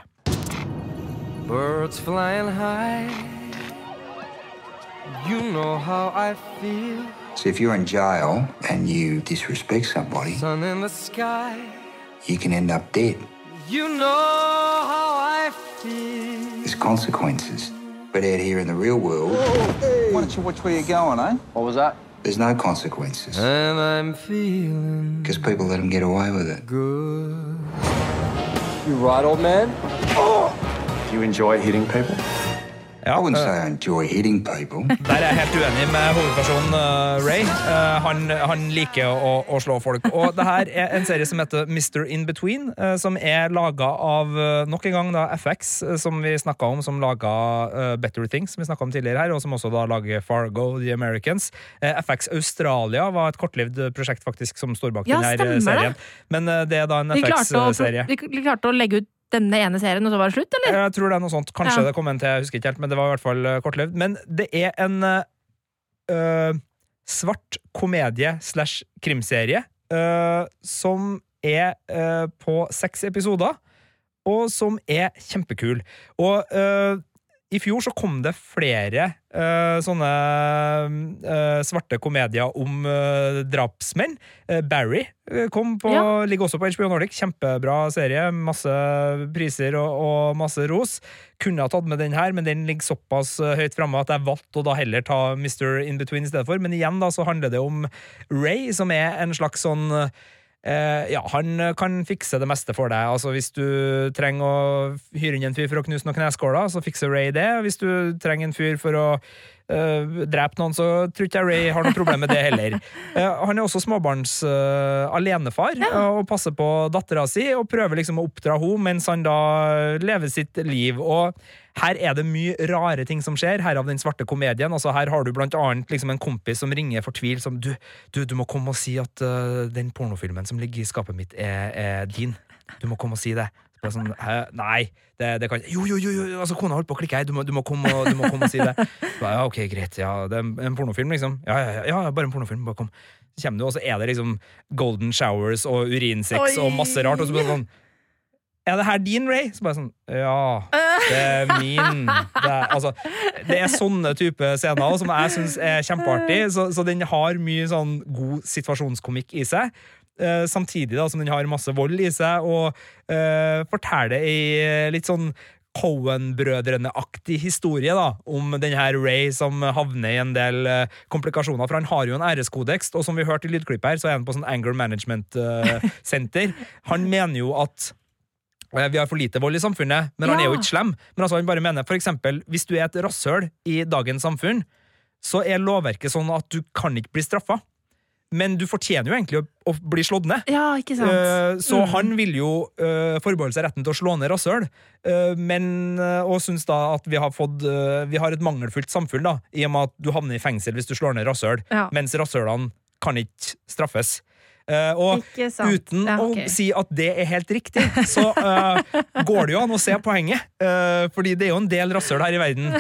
Birds flying high. You know how I feel. So if you're in jail and you disrespect somebody, Sun in the sky. you can end up dead. You know how I feel. There's consequences. But out here in the real world, why don't you watch where you're going, eh? What was that? There's no consequences. And I'm feeling Because people let them get away with it. good. You right, old man? Do you enjoy hitting people? I wouldn't say I enjoy hitting people. (laughs) Der er jeg helt uenig med hovedpersonen eh, Ray. Eh, han, han liker å, å slå folk. Og det her er en serie som heter Mr. In Between, eh, som er laga av nok en gang da FX, som vi snakka om, som laga Better Things, som vi snakka om tidligere her, og som også da lager Fargo, The Americans. FX Australia var et kortlivd prosjekt faktisk som står bak Ja, denne serien. Men det er da en FX-serie. vi, vi klarte å legge ut denne ene serien, og så var det slutt, eller? Jeg tror det er noe sånt. Kanskje Ja. det kom en til, jeg husker ikke helt, men det var i hvert fall eh, kortlevd. Men det er en øh, svart komedie slash krimserie øh, som er øh, på seks episoder, og som er kjempekul. Og i fjor så kom det flere uh, sånne uh, svarte komedier om uh, drapsmenn. Barry kom på, Ja. ligger også på HBO Nordic. Kjempebra serie. Masse priser og, og masse ros. Kunne ha tatt med den her, men den ligger såpass høyt framme at jeg valgte å da heller ta Mr. In Between i stedet for. Men igjen da så handler det om Ray, som er en slags sånn Eh, ja, han kan fikse det meste for deg. Altså, hvis du trenger å hyre inn en fyr for å knuse noen kneskåler, så fikser Ray det. Hvis du trenger en fyr for å eh, drepe noen, så tror ikke jeg Ray har noe problem med det heller. Uh, (laughs) han er også småbarns uh, alenefar eh, og passer på dattera si og prøver liksom å oppdra henne mens han da lever sitt liv. Og her er det mye rare ting som skjer. Her av den svarte komedien. Altså, her har du blant annet liksom en kompis som ringer fortvilt som du, du, du må komme og si at uh, den pornofilmen som ligger i skapet mitt, er, er din. Du må komme og si det. Bare sånn? Nei, det, det kan Jo, jo, jo, jo, altså kona holdt på å klikke her. Du må, du må, komme, og, du må komme og si det. Bare, ja, ok, greit. Ja, det er en, pornofilm, liksom. Ja, ja, ja, ja, bare en pornofilm. Bare kom. Så kommer du, og så er det liksom golden showers og urinsex og masse rart. Og så bare sånn er det her din, Ray? Så bare sånn Ja, det er min. Det er, altså, det er sånne type scener som jeg syns er kjempeartig. Så, så den har mye sånn god situasjonskomikk i seg. Eh, samtidig da som den har masse vold i seg, og eh, forteller ei litt sånn Cohen-brødrene-aktig historie da, om denne Ray som havner i en del uh, komplikasjoner. For han har jo en æreskodeks, og som vi hørte i lydklippet her, så er han på sånn anger management-senter. (laughs) han mener jo at eh, vi har for lite vold i samfunnet, men han er jo ikke slem. Men altså, han bare mener, for eksempel, hvis du er et rasshøl i dagens samfunn, så er lovverket sånn at du kan ikke bli straffa. Men du fortjener jo egentlig å, å bli slått ned. Ja, ikke sant? Uh, så Mm. han vil jo uh, forbeholde seg retten til å slå ned rasshøl, uh, men og syns da at vi har fått Vi har et mangelfullt samfunn, da, i og med at du havner i fengsel hvis du slår ned rasshøl, Ja. mens rasshølene kan ikke straffes. Uh, og uten Ja, okay. å si at det er helt riktig, så uh, går det jo an å se poenget. Uh, fordi det er jo en del rasshøl her i verden,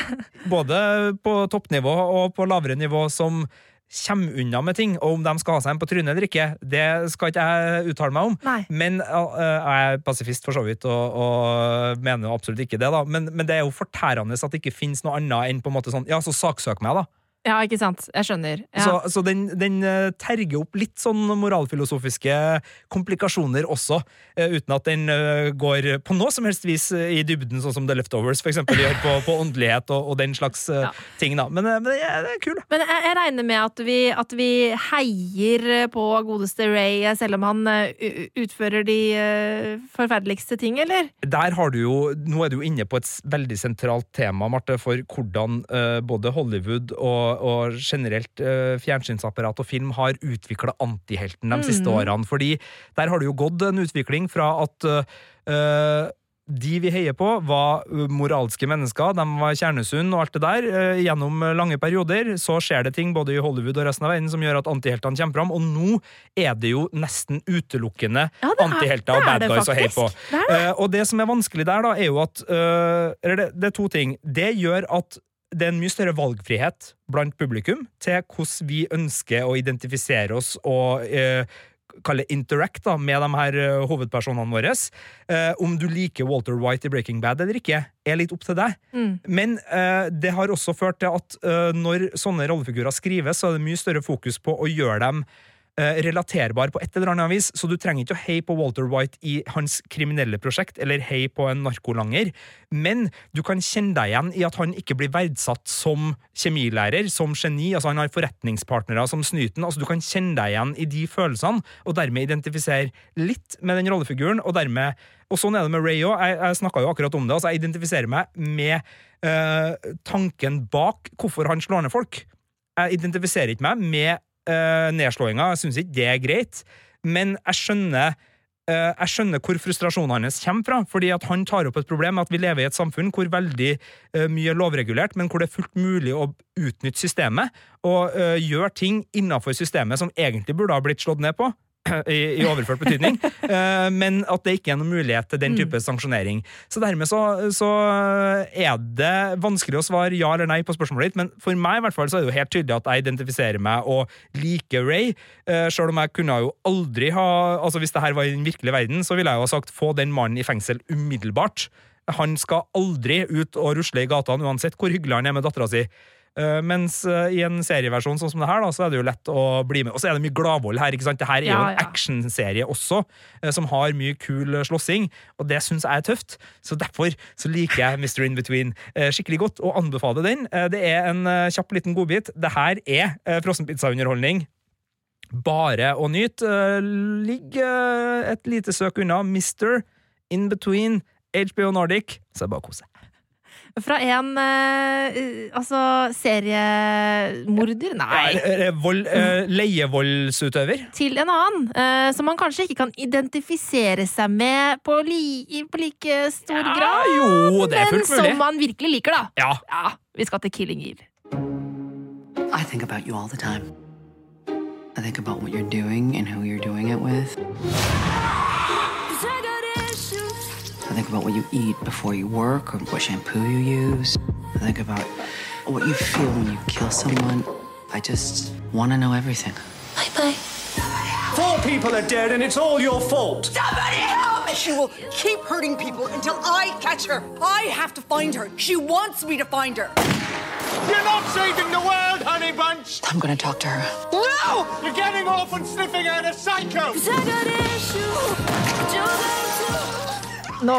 både på toppnivå og på lavere nivå, som kommer unna med ting. Og om de skal ha seg en på trynet eller ikke, det skal ikke jeg uttale meg om. Nei. Men uh, jeg er pasifist for så vidt, og, og mener absolutt ikke det. da Men, men det er jo fortærende at det ikke finnes noe annet enn på en måte sånn Ja, så saksøk meg, da. Ja, ikke sant. Jeg skjønner. Ja. Så, så den, den eh, terger opp litt sånn moralfilosofiske komplikasjoner også, eh, uten at den eh, går på noe som helst vis i dybden, sånn som The Leftovers for eksempel gjør på, på åndelighet og, og den slags ja. ting. da Men, men det, er, det er kul. Men jeg, jeg regner med at vi, at vi heier på godeste Ray, selv om han utfører de forferdeligste ting, eller? Der har du jo, Nå er du jo inne på et veldig sentralt tema, Marte, for hvordan både Hollywood og, og generelt eh, fjernsynsapparat og film har utvikla antihelten de siste Mm. årene. Fordi der har det jo gått en utvikling fra at uh, de vi heier på, var moralske mennesker. De var kjernesunn og alt det der. Gjennom lange perioder så skjer det ting både i Hollywood og resten av verden som gjør at antiheltene kommer fram, og nå er det jo nesten utelukkende Ja, er- antihelter og bad guys å heie på. Det det. Uh, og det som er vanskelig der, da, er jo at uh, Eller det, det er to ting. Det gjør at det er en mye større valgfrihet blant publikum til hvordan vi ønsker å identifisere oss og eh, kalle interact da, med de her eh, hovedpersonene våre. Eh, om du liker Walter White i Breaking Bad eller ikke, er litt opp til deg. Mm. Men eh, det har også ført til at når sånne rollefigurer skrives, så er det mye større fokus på å gjøre dem relaterbar på et eller annet vis, så du trenger ikke å heie på Walter White i hans kriminelle prosjekt, eller heie på en narkolanger, men du kan kjenne deg igjen i at han ikke blir verdsatt som kjemilærer, som geni, altså han har forretningspartnere som snyten, altså du kan kjenne deg igjen i de følelsene, og dermed identifisere litt med den rollefiguren, og dermed og sånn er det med Ray òg. Jeg, jeg snakka jo akkurat om det. altså Jeg identifiserer meg med øh, tanken bak hvorfor han slår ned folk. Jeg identifiserer ikke meg med uh, nedslåinga, jeg syns ikke det er greit, men jeg skjønner eh, jeg skjønner hvor frustrasjonen hans kommer fra, fordi at han tar opp et problem med at vi lever i et samfunn hvor veldig eh, mye er lovregulert, men hvor det er fullt mulig å utnytte systemet og gjøre ting innafor systemet som egentlig burde ha blitt slått ned på. I, i overført betydning, (laughs) eh, men at det ikke er noen mulighet til den type sanksjonering. Så dermed så, så er det vanskelig å svare ja eller nei på spørsmålet ditt, men for meg i hvert fall så er det jo helt tydelig at jeg identifiserer meg og liker Ray, eh, selv om jeg kunne jo aldri ha Altså Hvis det her var i den virkelige verden, så ville jeg jo ha sagt få den mannen i fengsel umiddelbart. Han skal aldri ut og rusle i gatene, uansett hvor hyggelig han er med dattera si. Uh, mens uh, i en serieversjon sånn som det her, da, så er det jo lett å bli med. Og så er det mye gladvold her. ikke sant? Det her er jo en actionserie også, uh, som har mye kul slåssing, og det syns jeg er tøft. Så derfor så liker jeg Mr. In Between skikkelig godt, og anbefaler den. Det er en kjapp liten godbit. Det her er frossenpizzaunderholdning. Bare å nyte. Ligg et lite søk unna Mr. In Between HBO Nordic, så er det bare å kose seg. Fra en eh, altså seriemorder? Nei. Ja, Vold, eh, leievoldsutøver. Til en annen, eh, som man kanskje ikke kan identifisere seg med på, li, på like stor grad. jo, det er fullt mulig. Men som man virkelig liker, da. Ja. Vi skal til Killing Eve. I think about you all the time. I think about what you're doing and who you're doing it with. I think about what you eat before you work or what shampoo you use. I think about what you feel when you kill someone. I just want to know everything. Bye bye. Four people are dead and it's all your fault. Somebody help me! She will keep hurting people until I catch her. I have to find her. She wants me to find her. You're not saving the world, honey bunch. I'm going to talk to her. No! You're getting off and sniffing out a psycho. Nå,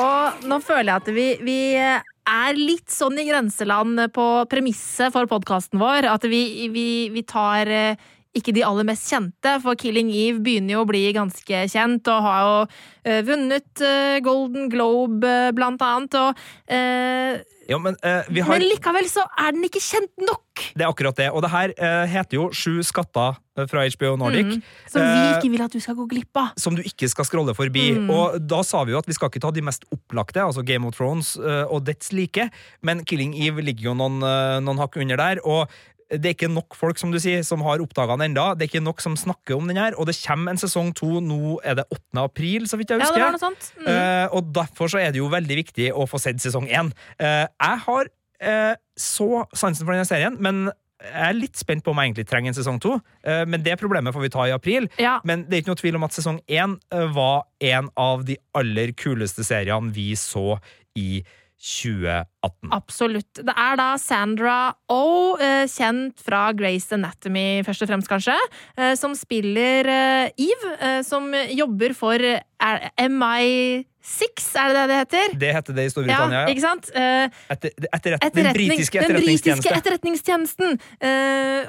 nå føler jeg at vi, vi er litt sånn i grenseland på premisset for podkasten vår. At vi, vi, vi tar eh, ikke de aller mest kjente, for Killing Eve begynner jo å bli ganske kjent og har jo eh, vunnet eh, Golden Globe, blant annet. Og, eh, Ja, men eh, vi har Men likevel så er den ikke kjent nok! Det er akkurat det. Og det her eh, heter jo Sju skatter eh, fra HBO Nordic. Mm, som vi Eh, ikke vil at du skal gå glipp av. som du ikke skal scrolle forbi. Mm. Og da sa vi jo at vi skal ikke ta de mest opplagte, altså Game of Thrones eh, og dets like, men Killing Eve ligger jo noen, noen hakk under der. og det er ikke nok folk som du sier, som har oppdaga den enda. Det er ikke nok som snakker om den her, og det kommer en sesong to nå er det 8. april, så vidt jeg husker. Ja, det var noe sånt. Mm. Uh, og derfor så er det jo veldig viktig å få sett sesong én. Uh, jeg har uh, så sansen for denne serien, men jeg er litt spent på om jeg egentlig trenger en sesong to. Eh, men det problemet får vi ta i april. Ja. Men det er ikke noe tvil om at sesong én eh, var en av de aller kuleste seriene vi så i 2018. Absolutt. Det er da Sandra Oh, eh, kjent fra Grace Anatomy først og fremst, kanskje, eh, som spiller eh, Eve, som jobber for eh, MI6, er det det det heter? Det heter det i Storbritannia, Ja, ikke sant? Etter, Etter, etterrett, den britiske britiske Den britiske etterretningstjenesten.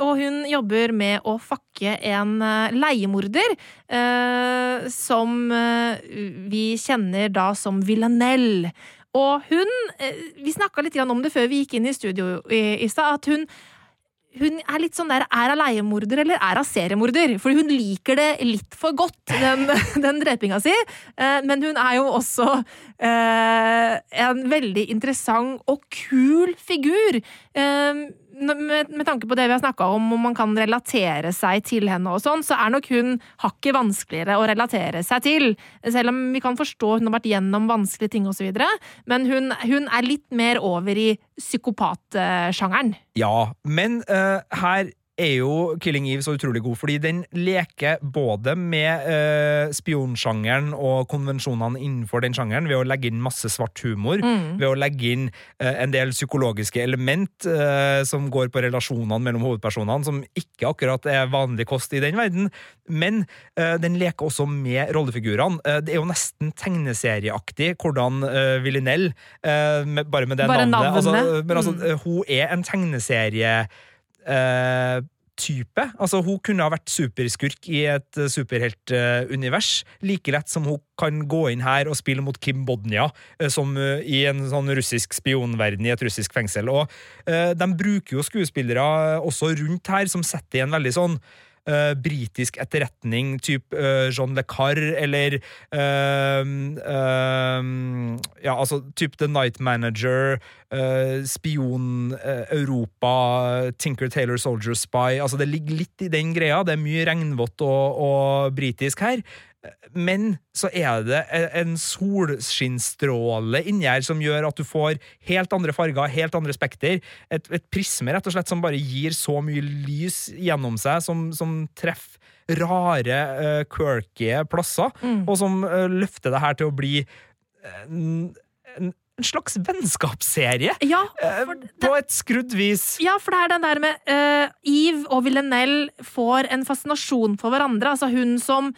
Og hun jobber med å fakke en leiemorder som vi kjenner da som Villanelle. Og hun eh, Vi snakka litt om det før vi gikk inn i studio i, stad, at hun hun er litt sånn der Er hun leiemorder eller er hun seriemorder? For hun liker det litt for godt, den, (laughs) den drepinga si. Eh, men hun er jo også eh, en veldig interessant og kul figur. Med, med tanke på det vi har snakka om, om man kan relatere seg til henne, og sånn, så er nok hun hakket vanskeligere å relatere seg til. Selv om vi kan forstå hun har vært gjennom vanskelige ting osv. Men hun, hun er litt mer over i psykopatsjangeren. Ja, men uh, her er jo Killing Eve så utrolig god, fordi den leker både med eh, spionsjangeren og konvensjonene innenfor den sjangeren, ved å legge inn masse svart humor, Mm. ved å legge inn eh, en del psykologiske element eh, som går på relasjonene mellom hovedpersonene, som ikke akkurat er vanlig kost i den verden, men uh, den leker også med rollefigurene. Uh, det er jo nesten tegneserieaktig hvordan eh, Villinell, uh, med, bare med det Bare navnet altså, navnet. Men altså, Mm. hun er en tegneserie eh, type. Altså, hun kunne ha vært superskurk i et uh, superheltunivers. like lett som hun kan gå inn her og spille mot Kim Bodnia, eh, som eh, i en sånn russisk spionverden i et russisk fengsel. Og eh, de bruker jo skuespillere eh, også rundt her, som setter i en veldig sånn Uh, britisk etterretning, type uh, John Le Carre, eller uh, Ja, altså type The Night Manager, uh, Spion uh, Europa, Tinker Taylor Soldier Spy Altså, det ligger litt i den greia. Det er mye regnvått og, og britisk her. Men så er det en solskinnstråle inni her som gjør at du får helt andre farger, helt andre spekter. Et, et prisme rett og slett som bare gir så mye lys gjennom seg, som, som treffer rare, uh, quirky plasser, og som uh, løfter det her til å bli en, en en slags vennskapsserie. Ja, det, på et skrudd vis. Ja, for det er den der med uh, Eve og Villanelle får en fascinasjon for hverandre. Altså hun som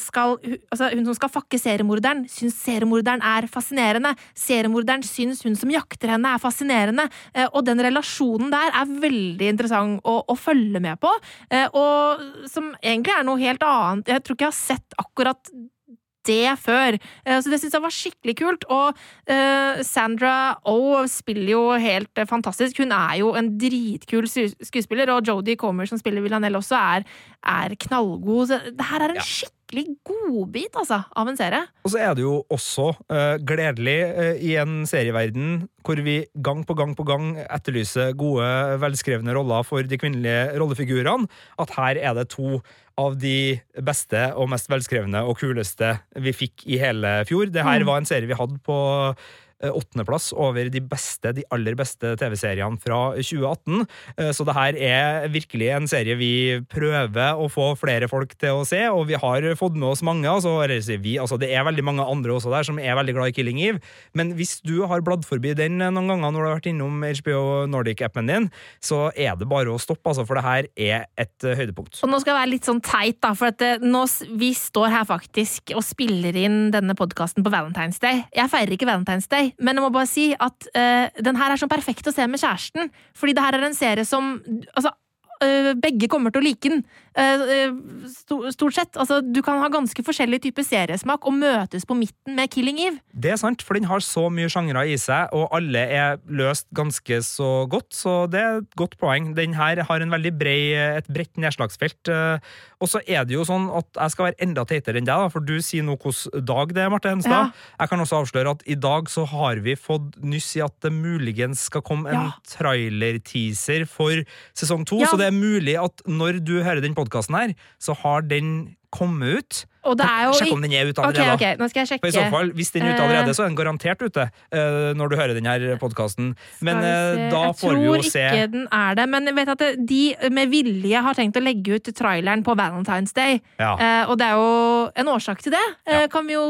skal, altså hun som skal fakke seriemorderen, syns seriemorderen er fascinerende. Seriemorderen syns hun som jakter henne, er fascinerende. Eh, og den relasjonen der er veldig interessant å, å følge med på. Eh, og som egentlig er noe helt annet. Jeg tror ikke jeg har sett akkurat det før. Eh, Så det syns jeg var skikkelig kult. Og Sandra Sandra Oh spiller jo helt eh, fantastisk. Hun er jo en dritkul skuespiller, og Jodie Comer, som spiller Villanelle, også er, er knallgod. Så det her er en skikkelig godbit, altså, av en serie. Og så er det jo også uh, gledelig uh, i en serieverden hvor vi gang på gang på gang etterlyser gode, velskrevne roller for de kvinnelige rollefigurene, at her er det to av de beste og mest velskrevne og kuleste vi fikk i hele fjor. Det her Mm. var en serie vi hadde på åttendeplass over de beste, de aller beste TV-seriene fra 2018. Eh, Så det her er virkelig en serie vi prøver å få flere folk til å se, og vi har fått med oss mange. Altså, vi, altså det er veldig mange andre også der som er veldig glad i Killing Eve. Men hvis du har bladd forbi den noen ganger når du har vært innom HBO Nordic-appen din, så er det bare å stoppe, altså, for det her er et eh, høydepunkt. Og nå skal jeg være litt sånn teit, da, for at eh, nå, vi står her faktisk og spiller inn denne podkasten på Valentine's Day. Jeg feirer ikke Valentine's Day, men jeg må bare si at uh, den her er sånn perfekt å se med kjæresten. Fordi det her er en serie som Altså, uh, begge kommer til å like den. Eh, sto- stort sett. Altså, du kan ha ganske forskjellig type seriesmak og møtes på midten med Killing Eve. Det er sant, for den har så mye sjangre i seg, og alle er løst ganske så godt, så det er et godt poeng. Den her har en veldig brei, et bredt nedslagsfelt. eh, Og så er det jo sånn at jeg skal være enda teitere enn deg, da, for du sier nå hvilken dag det er, Marte Henstad. Ja. Jeg kan også avsløre at i dag så har vi fått nyss i at det muligens skal komme en Ja. trailer-teaser for sesong to, Ja. så det er mulig at når du hører den podkasten her, så har den kommet ut. Og det er jo Sjekk om den er ute allerede. Okay, okay. nå skal jeg sjekke. For i så fall, Hvis den er ute Eh, allerede, så er den garantert ute uh, når du hører denne podkasten. Men se. da får vi jo se Jeg tror ikke den er det, men jeg vet at de med vilje har tenkt å legge ut traileren på Valentine's Day. Ja. Uh, og det er jo en årsak til det, eh, kan vi jo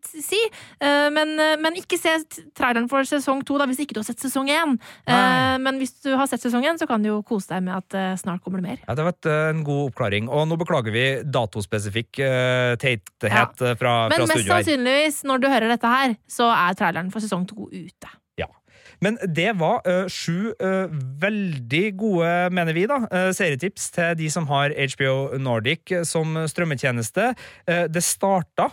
si. Men, men ikke se traileren for sesong to da, hvis ikke du har sett sesong én. Men hvis du har sett sesong én, så kan du jo kose deg med at snart kommer det mer. ja, Det var vært eh, en god oppklaring. Og nå beklager vi datospesifikk uh, teithet ja. fra, Men fra mest sannsynligvis, når du hører dette her, så er traileren for sesong to ute. Ja. Men det var eh, sju eh, veldig gode, mener vi, da, eh, serietips til de som har HBO Nordic eh, som strømmetjeneste. Eh, det starta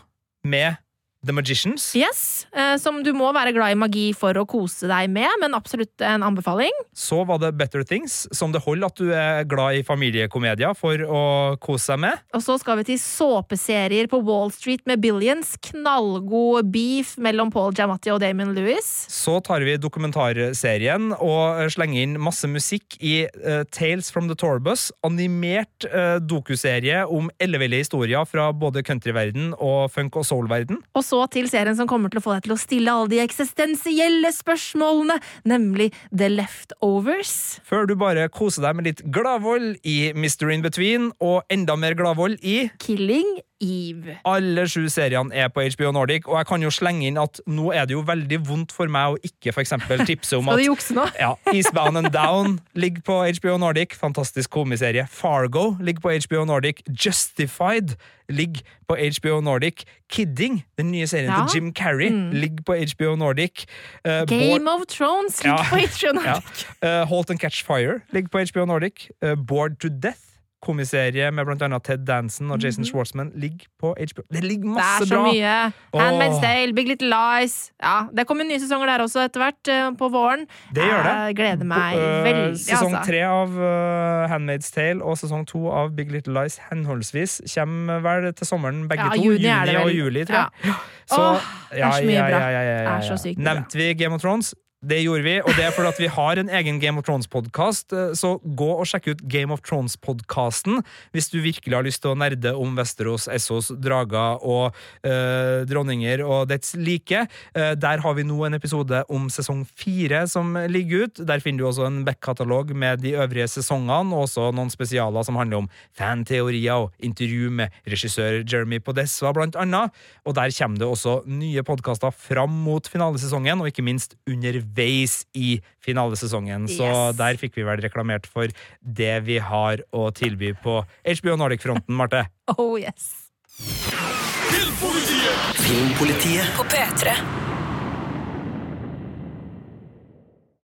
med The Magicians. Yes, eh, Som du må være glad i magi for å kose deg med, men absolutt en anbefaling. Så var det Better Things, som det holder at du er glad i familiekomedier for å kose seg med. Og så skal vi til såpeserier på Wall Street med Billions. Knallgod beef mellom Paul Giamatti og Damon Lewis. Så tar vi dokumentarserien og slenger inn masse musikk i uh, Tales from the Tourbus, animert uh, dokuserie om elleville historier fra både countryverden og funk- og soul-verden. Og så til serien som kommer til å få deg til å stille alle de eksistensielle spørsmålene, nemlig The Leftovers. Før du bare koser deg med litt gladvold i Mr. In Between, og enda mer gladvold i Killing Eve. Alle sju seriene er på HBO Nordic, og jeg kan jo slenge inn at nå er det jo veldig vondt for meg å ikke eksempel tipse om (laughs) at? Ja, Eastbound and Down ligger på HBO Nordic. Fantastisk komiserie. Fargo ligger på HBO Nordic. Justified ligger på HBO Nordic. Kidding, den nye serien Ja. til Jim Carrey, Mm. ligger på HBO Nordic. Uh, Game of Thrones ligger på HBO (laughs) ja. Uh, Halt and Catch Fire ligger på HBO Nordic. Uh, Bored to Death, komiserie med annet Ted Danson og Jason Schwartzman, ligger på HBO. Det ligger Det masse er så bra! mye. Handmaid's Tale, Big Little Lies. Ja, det kommer nye sesonger der også etter hvert, eh, på våren. Det gjør det. Jeg gleder meg øh, veldig, Sesong altså. tre av uh, Handmaid's Tale og sesong to av Big Little Lies henholdsvis kommer vel til sommeren, begge Ja, to. juni juni og juli, tror jeg. Så, Åh, det er så mye bra. ja, ja, ja, ja, Det er så sykt bra. Nevnte vi Game of Thrones? Det gjorde vi, og det er fordi vi har en egen Game of Thrones-podkast. Så gå og sjekk ut Game of Thrones-podkasten hvis du virkelig har lyst til å nerde om Vesterås, Essos, drager og øh, dronninger og dets like. Eh, der har vi nå en episode om sesong fire som ligger ut. Der finner du også en back-katalog med de øvrige sesongene, og også noen spesialer som handler om fanteorier og intervju med regissør Jeremy Podessa, blant annet. Og der kommer det også nye podkaster fram mot finalesesongen, og ikke minst underveis i finalesesongen. Så Yes. der fikk vi vel reklamert for det vi har å tilby på HBO Nordic-fronten, Marte. (laughs) Oh yes. Filmpolitiet På P3.